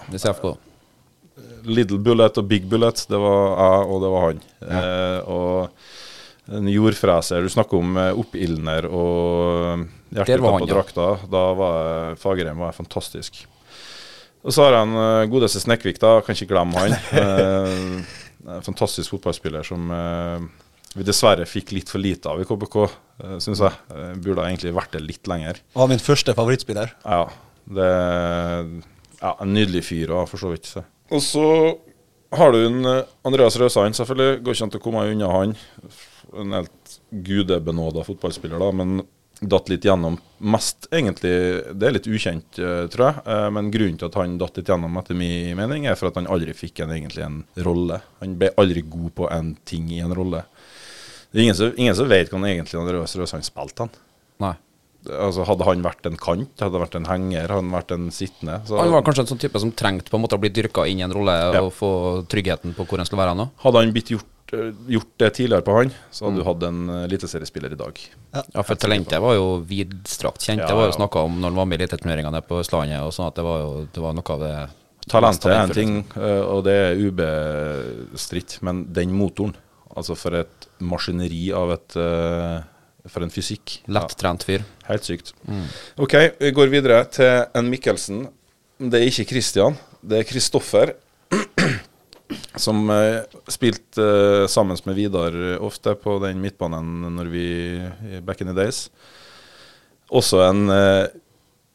Little Bullet og Big Bullet, det var jeg, og det var han. Eh, og en jordfreser. Du snakker om eh, oppildner og hjertet på han, ja. drakta. Da var Fagerheim var fantastisk. Og så har uh, godeste Snekvik, da. Kan ikke glemme han. (laughs) Eh, en fantastisk fotballspiller som eh, vi dessverre fikk litt for lite av i KBK, uh, syns jeg. Eh, burde egentlig vært det litt lenger. Var min første favorittspiller. Ja, det ja, En nydelig fyr òg, for så vidt. så. Og så har du en eh, Andreas Røsand, selvfølgelig. Går ikke an å komme unna han. En helt gudebenåda fotballspiller, da, men datt litt gjennom. Mest egentlig Det er litt ukjent, eh, tror jeg. eh, Men grunnen til at han datt litt gjennom, etter min mening, er for at han aldri fikk en, egentlig en rolle. Han ble aldri god på en ting i en rolle. Det er ingen som, ingen som vet hva han egentlig hadde røst, han spilte han. Nei. Altså, hadde han vært en kant, hadde han vært en henger, hadde han vært en sittende så Han var kanskje en sånn type som trengte på en måte å bli dyrka inn i en rolle Ja. og få tryggheten på hvor han skulle være nå. Hadde han blitt gjort, gjort det tidligere på han, så hadde du hatt en eh, eliteseriespiller i dag. Ja, for talentet var jo vidstrakt kjent. Ja, det var jo ja. snakka om når han var med i eliteturneringene på Østlandet, og sånn at det var jo det var noe av det Talentet er en ting, eh, og det er ubestridt, men den motoren, altså for et maskineri av et eh, For en fysikk. Lettrent fyr. Ja, helt sykt. OK, vi går videre til en Mikkelsen. Det er ikke Christian, det er Kristoffer. (clears throat) Som uh, spilte eh, sammen med Vidar eh, ofte på den midtbanen når vi i back in the days. Også en eh,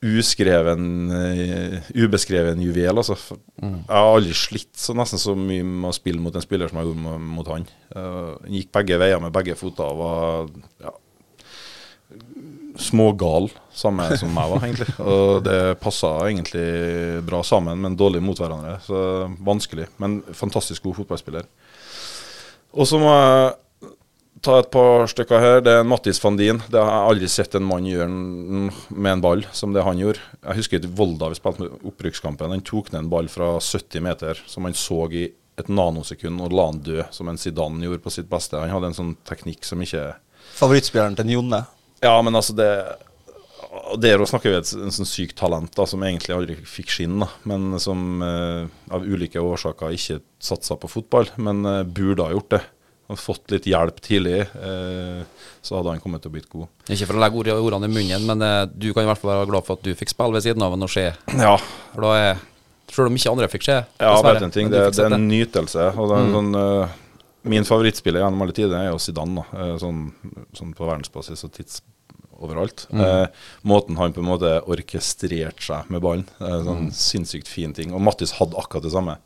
uskreven, eh, ubeskreven juvel. Altså. Mm. Jeg har aldri slitt så nesten så mye med å spille mot en spiller som jeg gjorde mot han. Uh, gikk begge veier med begge føtter og var ja, smågal, samme som meg var, egentlig. Og det passa egentlig bra sammen, men dårlig mot hverandre. Så vanskelig. Men fantastisk god fotballspiller. Og så må jeg ta et par stykker her. Det er Mattis van Dien. Det har jeg aldri sett en mann gjøre med en ball som det han gjorde. Jeg husker i Volda vi spilte opprykkskampen. Han tok ned en ball fra 70 meter som han så i et nanosekund og la han dø, som en Zidane gjorde på sitt beste. Han hadde en sånn teknikk som ikke Favorittspilleren til Jonne. Ja, men altså det Der å snakke vi et en sånn sykt talent da, som egentlig aldri fikk skinn, da, men som eh, av ulike årsaker ikke satsa på fotball, men eh, burde ha gjort det. Han fått litt hjelp tidlig, eh, så hadde han kommet til å blitt god. Ikke for å legge ord- ordene i munnen, men eh, du kan i hvert fall være glad for at du fikk spille ved siden av han og se. Ja, For da er Selv om ikke andre fikk se, ja vet en ting, det, det er en nytelse. Og det er en sånn, Uh, min favorittspiller gjennom alle tider er jo Zidane, da. eh, sånn, sånn på verdensbasis og tids overalt. Eh, måten han på en måte orkestrerte seg med ballen. Eh, sånn sinnssykt fin ting. Og Mattis hadde akkurat det samme.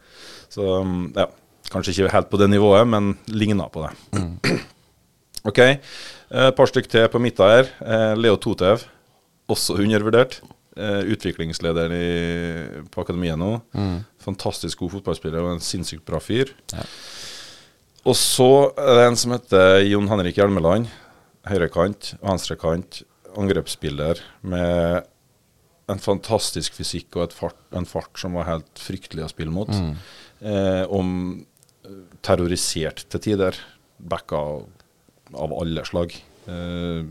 Så mm, ja, kanskje ikke helt på det nivået, men ligna på det. (clears throat) OK. Et par stykk til på midten her. Eh, Leo Totev, også undervurdert. Eh, utviklingsleder i, på akademiet nå. Fantastisk god fotballspiller og en sinnssykt bra fyr. Og så er det en som heter Jon Henrik Hjelmeland. Høyrekant, venstrekant, angrepsspiller med en fantastisk fysikk og et fart, en fart som var helt fryktelig å spille mot. Eh, om eh, terrorisert til tider. Backa av, av alle slag. Eh,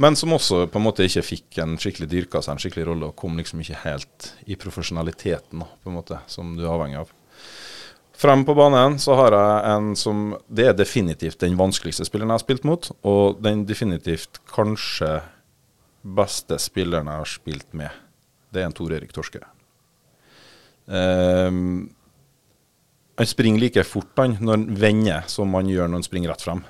men som også på en måte ikke fikk en skikkelig dyrka seg en skikkelig rolle, og kom liksom ikke helt i profesjonaliteten på en måte, som du er avhengig av. Frem på banen så har jeg en som Det er definitivt den vanskeligste spilleren jeg har spilt mot, og den definitivt kanskje beste spilleren jeg har spilt med. Det er en Tor Erik Torske. Um, han springer like fort han når han vender som han gjør når han springer rett frem.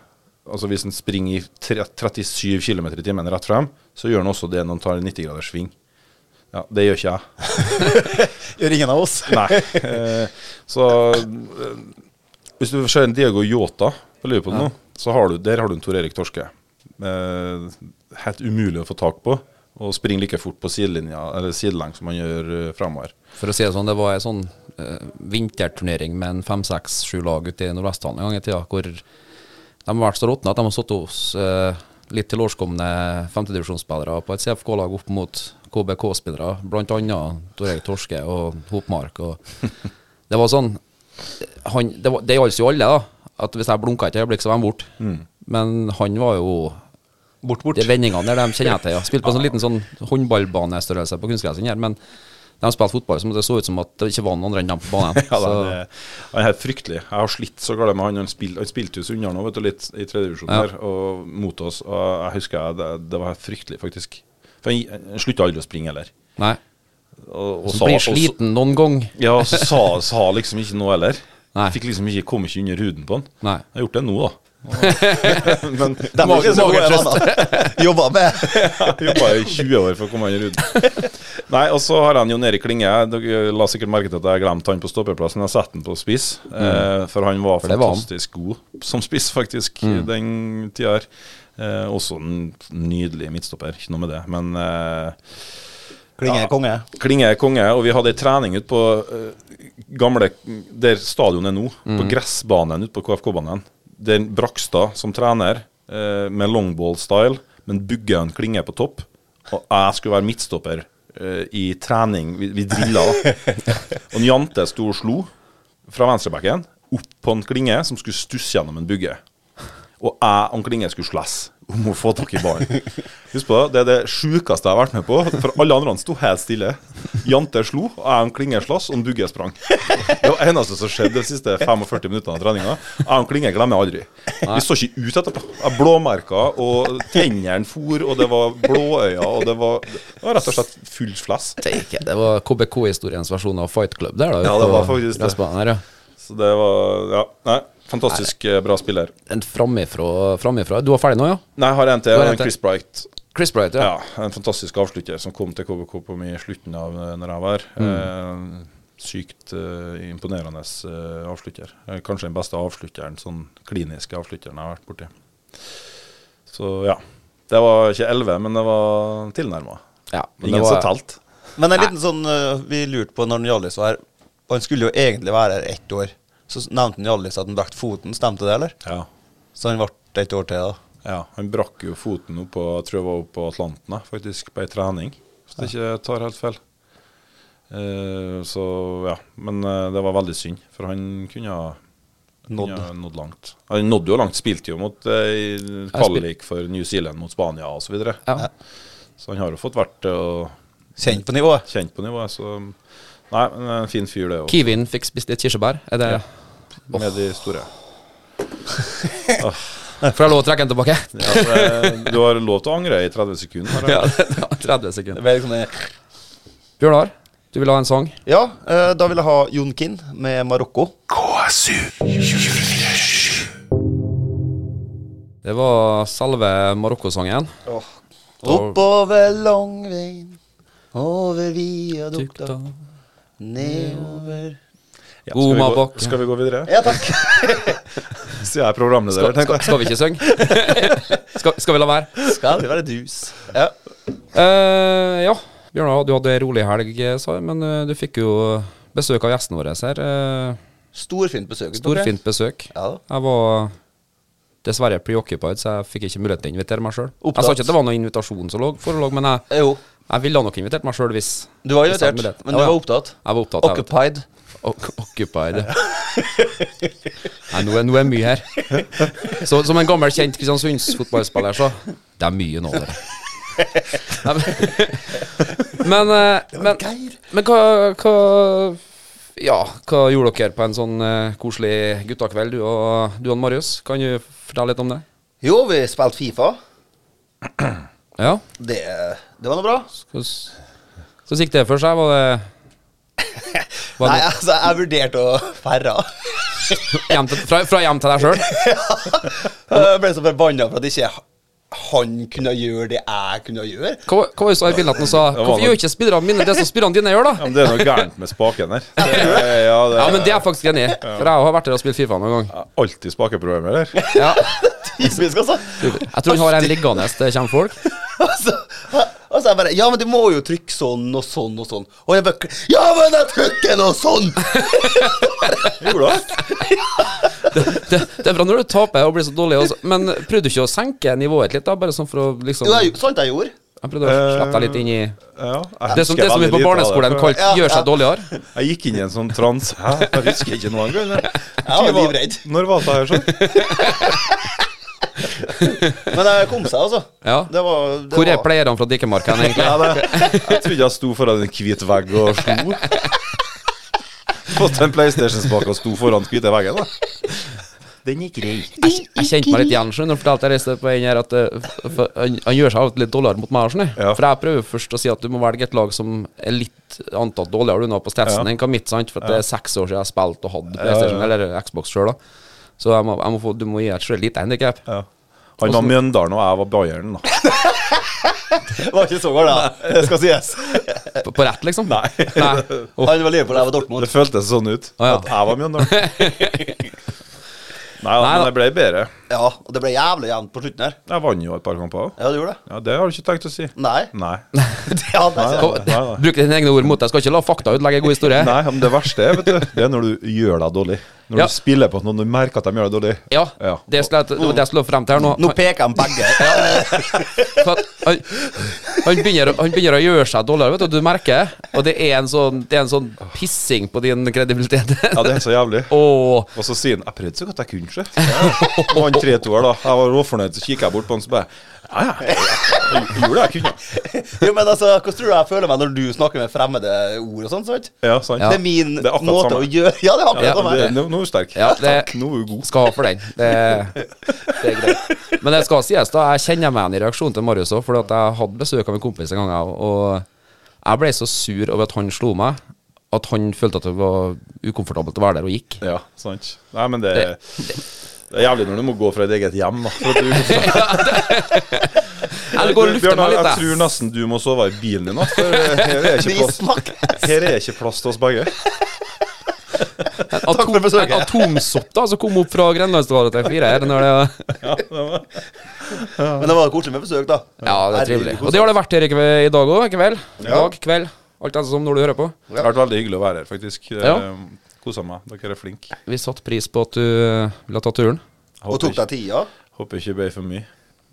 Altså Hvis han springer i 37 km i timen rett frem, så gjør han også det når han tar en 90 graders sving. Ja, Det gjør ikke jeg. (laughs) Gjør ingen av oss. (laughs) Nei. Eh, så eh, Hvis du ser en Diego Yota på Liverpool nå, så har du, der har du en Tor Erik Torske. Eh, helt umulig å få tak på. Og springer like fort på sidelinja Eller sidelengs som han gjør uh, framover. For å si det sånn, det var en sånn eh, vinterturnering med en fem-seks-sju lag ute i Nordvesthallen en gang i tida, hvor de har vært så råtne at de har satt oss eh, litt tilårskomne femtedivisjonsspillere på et CFK-lag opp mot KBK-spillere, blant annet Tor Torske og Hopmark. Og det var sånn han, Det, var- det gjaldt jo alle, da. At hvis jeg blunka et øyeblikk, så var de borte. Men han var jo Bort, bort. de vendingene der de kjenner jeg til. Ja. Spilte på en sånn liten sånn håndballbanestørrelse på kunstgress her, men de spilte fotball som det så ut som at det ikke var noen andre enn dem på banen. (laughs) Ja, så, er, han er helt fryktelig. Jeg har slitt så galt med han. Han, spil, han spilte jo så unna nå, vet du, litt i tredjedivisjon Ja. der, og mot oss. Og jeg husker jeg, det, det var helt fryktelig, faktisk. For han, han slutta aldri å springe heller. nei. Og, og Så sa- blir og sliten noen gang. Ja, så sa, sa liksom ikke noe heller. Nei. Fikk liksom ikke, kom ikke under huden på han. Nei. Jeg har gjort det nå, da. (laughs) Men De var gode venner. (laughs) Jobba med Jobba i 20 år for å komme under huden. (laughs) Nei, og så har han Jon Erik Klinge. Dere la sikkert merke til at jeg glemte han på stoppeplassen. Jeg satte han på spiss, eh, for han var det var han. fantastisk god som spiss, faktisk, den tida her. Eh, også en nydelig midtstopper, ikke noe med det. Men eh, Klinge konge. Klinge er konge, og vi hadde ei trening ute på eh, gamle Der stadionet er nå, på gressbanen ute på KFK-banen. Det er Brakstad som trener, eh, med longball-style, men bygger en klinge på topp. Og jeg skulle være midtstopper eh, i trening. Vi, vi drilla. (laughs) og en jante sto og slo fra venstrebacken opp på en klinge som skulle stusse gjennom en bygge. Og jeg og Klinge skulle slåss om å få tak i ballen. Husk på det, det er det sjukeste jeg har vært med på. For alle andre sto helt stille. Jante slo, og jeg og Klinge slåss, og en Bugge sprang. Det var eneste som skjedde de siste 45 minuttene av treninga. Jeg og Klinge glemmer aldri. Vi så ikke ut etterpå. Jeg blåmerka, og tennene for, og det var blåøyne, og det var, det var rett og slett full flass. Det var KBK-historiens versjon av Fight Club der, da. Ja, det var faktisk det. Her, ja. Så det var Ja, nei. Fantastisk Nei. bra spiller. En framifrå, framifrå. Du var ferdig nå, ja? Nei, jeg har en til. Har en. Chris Bright. Chris Bright, ja. Ja, en fantastisk avslutter som kom til KBK på meg i slutten av eh, når jeg var her. Eh, sykt eh, imponerende eh, avslutter. Eh, kanskje den beste avslutteren, sånn kliniske avslutteren jeg har vært borti. Så ja. Det var ikke 11, men det var tilnærma. ja Ingen var- som talte. Men en liten sånn vi lurte på når Hjallis var her. Han skulle jo egentlig være her ett år. Så nevnte han Hjallis at han brakk foten. Stemte det, eller? Ja. Så han ble et år til, da. ja. Han brakk jo foten opp på, jeg tror jeg var oppe på Atlanten, faktisk, på ei trening. Hvis det ikke tar helt feil. Uh, så ja. Men uh, det var veldig synd, for han kunne ha Nådd. Nådd. nådd langt. Han nådde jo langt, spilte jo mot eh, kvalik for New Zealand mot Spania osv. Så. Ja. så han har jo fått vært og Kjent på nivået. kjent på nivået. Så nei, men en fin fyr, det òg. Kivin fikk spist litt kirsebær. Er det Med de store. (laughs) Får jeg lov å trekke den tilbake? Ja, det, du har lov til å angre i 30 sekunder. (laughs) ja, 30 sekunder. liksom. Bjørnar, du vil ha en sang? Ja, øh, da vil jeg ha Jon Kin med Marokko. KSU 247. Det var selve Marokko-sangen. Oppover Langveien, over viadukta, nedover Ja, skal, vi gå, skal vi gå videre? Ja, takk. (laughs) Siden jeg er programleder. Tenkte skal, jeg. skal vi ikke synge? (laughs) skal, skal vi la være? Skal vi være dus? Ja. Uh, ja, Bjørnar, du hadde ei rolig helg, sa du, men uh, du fikk jo besøk av gjesten vår her. Uh, Storfint besøk. Storfint besøk. Ja. Jeg var dessverre preoccupied, så jeg fikk ikke mulighet til å invitere meg sjøl. Jeg sa ikke at det var noen invitasjon som lå, forelå, men jeg, Jo, jeg ville nok invitert meg sjøl hvis du var invitert, men du Ja, var opptatt. Jeg var opptatt. jeg Occupied. Ok- Nei, nå er, nå er mye her. Så, som en gammel, kjent Kristiansunds-fotballspiller, så Det er mye nå, dere. Men- Men, eh, men, hva, hva Ja, hva gjorde dere på en sånn eh, koselig guttakveld, du og, du og Marius? Kan du fortelle litt om det? Jo, vi spilte Fifa. (clears throat) Ja? Det, det var noe bra. Hvordan gikk det for seg? Var det, (laughs) Nei, altså, jeg vurderte å ferre. (laughs) fra, fra hjem til deg sjøl? (laughs) Jeg ble så forbanna for at ikke han kunne gjøre det jeg kunne gjøre. Hva, hva var det i bildet at han sa Hvorfor gjør ikke spillerne mine det som spillerne dine gjør, da? Ja, men det er noe gærent med spaken her. (laughs) Det, ja, det Ja, men det er er faktisk enig i. For jeg har vært der og spilt Fifa noen gang. alltid spakeproblemer eller? Ja. Typisk, altså. Jeg tror han har en liggende det kommer folk. altså. Og så jeg bare Ja, men du må jo trykke sånn og sånn og sånn. Og jeg bare Ja, men jeg trykker nå sånn! (laughs) Gjorde du det? Det, det er bra når du taper og blir så dårlig. Også. Men prøvde du ikke å senke nivået litt, da? Bare sånn for å liksom Jo, jeg, sant jeg gjorde. Jeg prøvde å slippe deg litt inn i Ja, Det som, det som vi på barneskolen det, kalte Ja, 'gjør ja. seg dårligere'. Jeg gikk inn i en sånn transe. Jeg husker ikke noe engang. Jeg var livredd. Når var det her sånn? (laughs) (laughs) Men det kom seg, altså. Ja. Det var, det Hvor er var- pleierne fra Dikkemarken, egentlig? Ja, det, (laughs) jeg trodde jeg sto foran en hvit vegg og slo. Fått en PlayStation-spake og sto foran den hvite veggen. da Den gikk grei. Jeg, jeg kjente meg litt igjen skjønner du, fortalte jeg reiste på en her at eh, han, han gjør seg av litt dårligere mot meg. skjønner. Ja. For jeg prøver først å si at du må velge et lag som er litt antatt dårligere du nå på statsen Ja. enn hva mitt, sant? for det er seks år siden jeg spilte og hadde PlayStation eller Xbox sjøl. Så jeg må, jeg må få, du må gi et selv lite handikap. Ja. Han var Mjøndalen, og jeg var Bayern. da. (laughs) Det var ikke så galt, det. Det skal sies. På, på rett, liksom? Nei. Nei. Oh. Han var Liverpool, jeg var Dortmund. Det føltes sånn ut. Ah, ja. At jeg var Mjøndalen. (laughs) Nei, da, Nei, men det ble bedre. Ja, og det ble jævlig jevnt på slutten her. Jeg vant jo et par kamper òg. Ja, du gjorde det? Ja, det har du ikke tenkt å si. Nei. Nei. (laughs) Det hadde jeg ikke. Nei, nei. Bruk dine egne ord mot deg. Skal ikke la fakta utlegge god historie. Nei, men det verste er, vet du, det er når du gjør deg dårlig. Når Ja. du spiller på noen du merker at de gjør deg dårlig. Ja, Ja. det er det det jeg skulle frem til her nå. Nå peker de begge. (laughs) For han, han, begynner, han begynner å gjøre seg dårligere, vet du, du merker. Og det er en sånn, det er en sånn pissing på din kredibilitet. Ja, det er så jævlig. (laughs) Og, Og så sier han 'Jeg prøvde så godt jeg kunne', sjef. Han 3-2 da. Jeg var råfornøyd, så kikker jeg bort på han, så bare Ja, ja. Jeg gjorde det jeg kunne. (laughs) Jo, men altså, Hvordan tror du jeg føler meg når du snakker med fremmede ord og sånn? sant? Ja, sant. Det er min Det er måte samme. å gjøre Ja, det er akkurat Ja, samme. Det, nå, nå er du sterk. Ja, det- Takk, nå er du god. skal ha for den. Det, det er greit. Men det skal sies, da. Jeg kjenner meg igjen i reaksjonen til Marius òg, for jeg hadde besøk av en kompis en gang, jeg, og jeg ble så sur over at han slo meg, at han følte at det var ukomfortabelt å være der og gikk. Ja, sant. Nei, men det, Det- det er jævlig når du må gå fra et eget hjem, da. For at du, Bjørn, Jeg går og lufter meg litt, jeg jeg. tror nesten du må sove i bilen din da, for eh, her er ikke Vi plass, snakkes. her er ikke plass til oss begge. En, atom, for besøket. en atomsopp da, som kom opp fra Grenlandsdvalet til fire her. Når det, (laughs) Ja, det var, Men det var koselig med besøk, da. ja, det er trivelig. Og det har det vært her i, kve- i dag òg. Kveld. Ja. Dag, kveld. Alt det som når du hører på. det har vært veldig hyggelig å være her, faktisk. Ja. Eh, Kosa meg. Dere er flinke. Vi satte pris på at du eh, ville ta turen. Og tok deg tida. Håper ikke det ble for mye.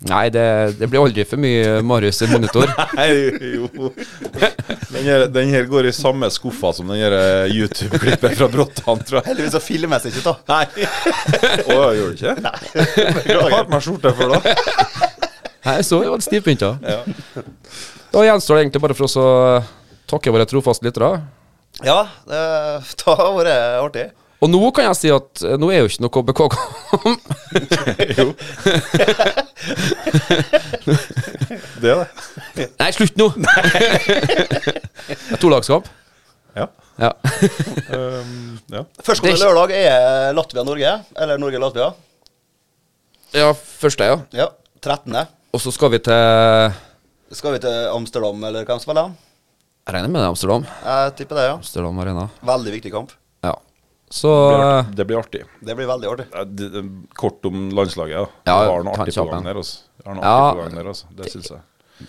Nei, det, det blir aldri for mye Marius i monitor. (laughs) Nei, jo Den her, den her går i samme skuffa som den eh, YouTube-klippet fra Bråttan, tror jeg. Heldigvis så filmes det ikke, da. Nei. Å, gjør du ikke? Nei. Jeg har hatt meg skjorte før, da. Nei, så var det stivpynta. Ja. Da gjenstår det egentlig bare for oss å takke våre trofaste lyttere. Ja, det, det har (laughs) vært artig. Og nå kan jeg si at eh, nå er jo ikke noe KBK Jo. (laughs) Det er det. Nei, slutt nå! Det er Tolagskamp. Ja. Ja. Um, ja. Førstkommende lørdag er Latvia-Norge. Eller Norge-Latvia. ja, første, ja. Ja. 13. Og så skal vi til Skal vi til Amsterdam, eller hvem spiller? Jeg regner med det er Amsterdam. Jeg tipper det, ja. Amsterdam Arena. Veldig viktig kamp. Ja. Så Det blir artig. Det blir artig. Det blir veldig artig. Ja, det- det- Kort om landslaget. da. Ja, Vi har noe ta en artig på kjapp gang der. Altså. Vi har noe Ja. artig på gang der, altså. Det syns jeg.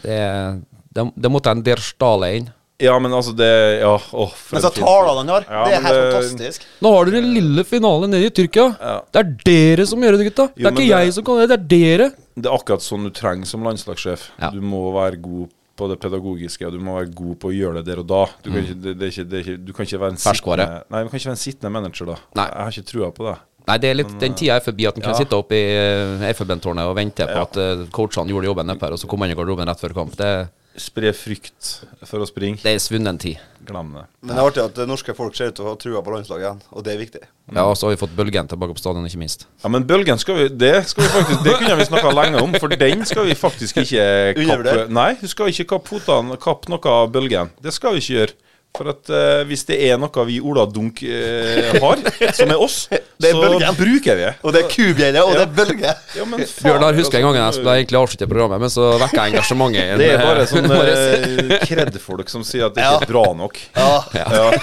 det, det, det måtte en Der Stale inn. Ja, men altså, det Ja, åh, for Men en så fin- talene han har, Ja, det er men helt det- fantastisk. Nå har dere den lille finale nede i Tyrkia. Ja. Det er dere som gjør det, gutta. Det Jo, er men ikke det- jeg som kan det, det er dere. Det er akkurat sånn du trenger som landslagssjef. Ja. Du må være god på det pedagogiske, og du må være god på å gjøre det der og da. Du kan ikke, det, det er ikke, det ikke, du kan ikke være en Ferskvare. sittende Nei, du kan ikke være en sittende manager da. Nei. Jeg har ikke trua på det. Nei, det er litt, den tida er forbi at en kan Ja. sitte oppe i uh, Eiffelbentårnet og vente på Ja. at uh, coachene gjorde jobben nedpå her, og så kom han i garderoben rett før kamp. Det, Spre frykt for å springe. det er svunnen tid. Glem det. Men det er artig at det norske folk ser ut til å ha trua på landslaget igjen, og det er viktig. Ja, og så har vi fått bølgen tilbake på stadion, ikke minst. Ja, men bølgen skal vi Det, skal vi faktisk, det kunne vi snakka lenge om, for den skal vi faktisk ikke kappe Nei, du skal ikke kappe fotene, kappe noe av bølgen. Det skal vi ikke gjøre. For at uh, hvis det er noe vi Ola Dunk eh, har, som er oss, (laughs) Det er så bølgen. bruker vi det. Og det er kubjelle, og det er bølge. Ja, Bjørnar husker en gang jeg altså, skulle egentlig avslutte programmet, men så vekka jeg engasjementet. Det er bare sånne Marius. eh, (laughs) kred-folk som sier at det ikke er bra nok. Ja, Ja. (laughs)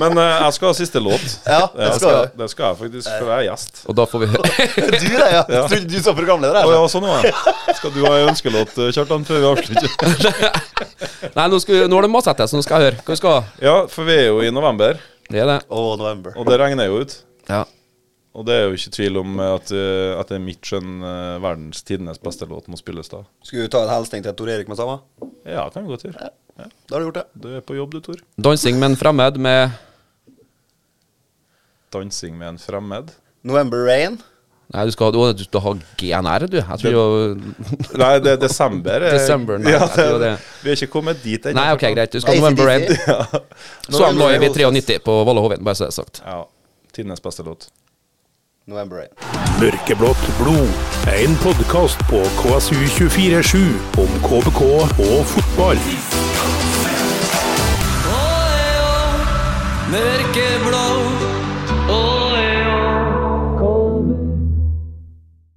Men jeg skal ha siste låt. ja det skal, skal du. det skal jeg faktisk, for jeg er gjest. Og da får vi Du det, ja. Du, du som programleder. Å ja, sånn var det. Skal du ha en ønskelåt, Kjartan, før vi avslutter? Nei, nå, skal vi, nå er det Masete, så nå skal jeg høre. Hva vi skal ha? Ja, for vi er jo i november, Det er det. Oh, november. og det regner jo ut. Ja. Og det er jo ikke tvil om at, eh, at det er mitt skjønn eh, verdens tidenes beste låt må spilles da. Skulle du ta en hilsning til Tor Erik med samme? Ja, kan vi godt gjøre. Da har du gjort det. Du er på jobb, du, Tor. Dansing med en fremmed med Dansing med en fremmed. November Rain. Nei, du skal, ha- du skal ha GNR, du. Jeg tror jo Nei, det er desember. eh, Desember, nei, ja, jeg tror det. Vi er ikke kommet dit ennå. Nei, ok, greit. Du skal ha November Rain. AC/DC. Så han lå i 93 på Valle Hovin, bare så det er sagt. Ja. Tidenes beste låt. November Rain. Mørkeblått blod. En podkast på KSU247 om KBK og fotball. Mørke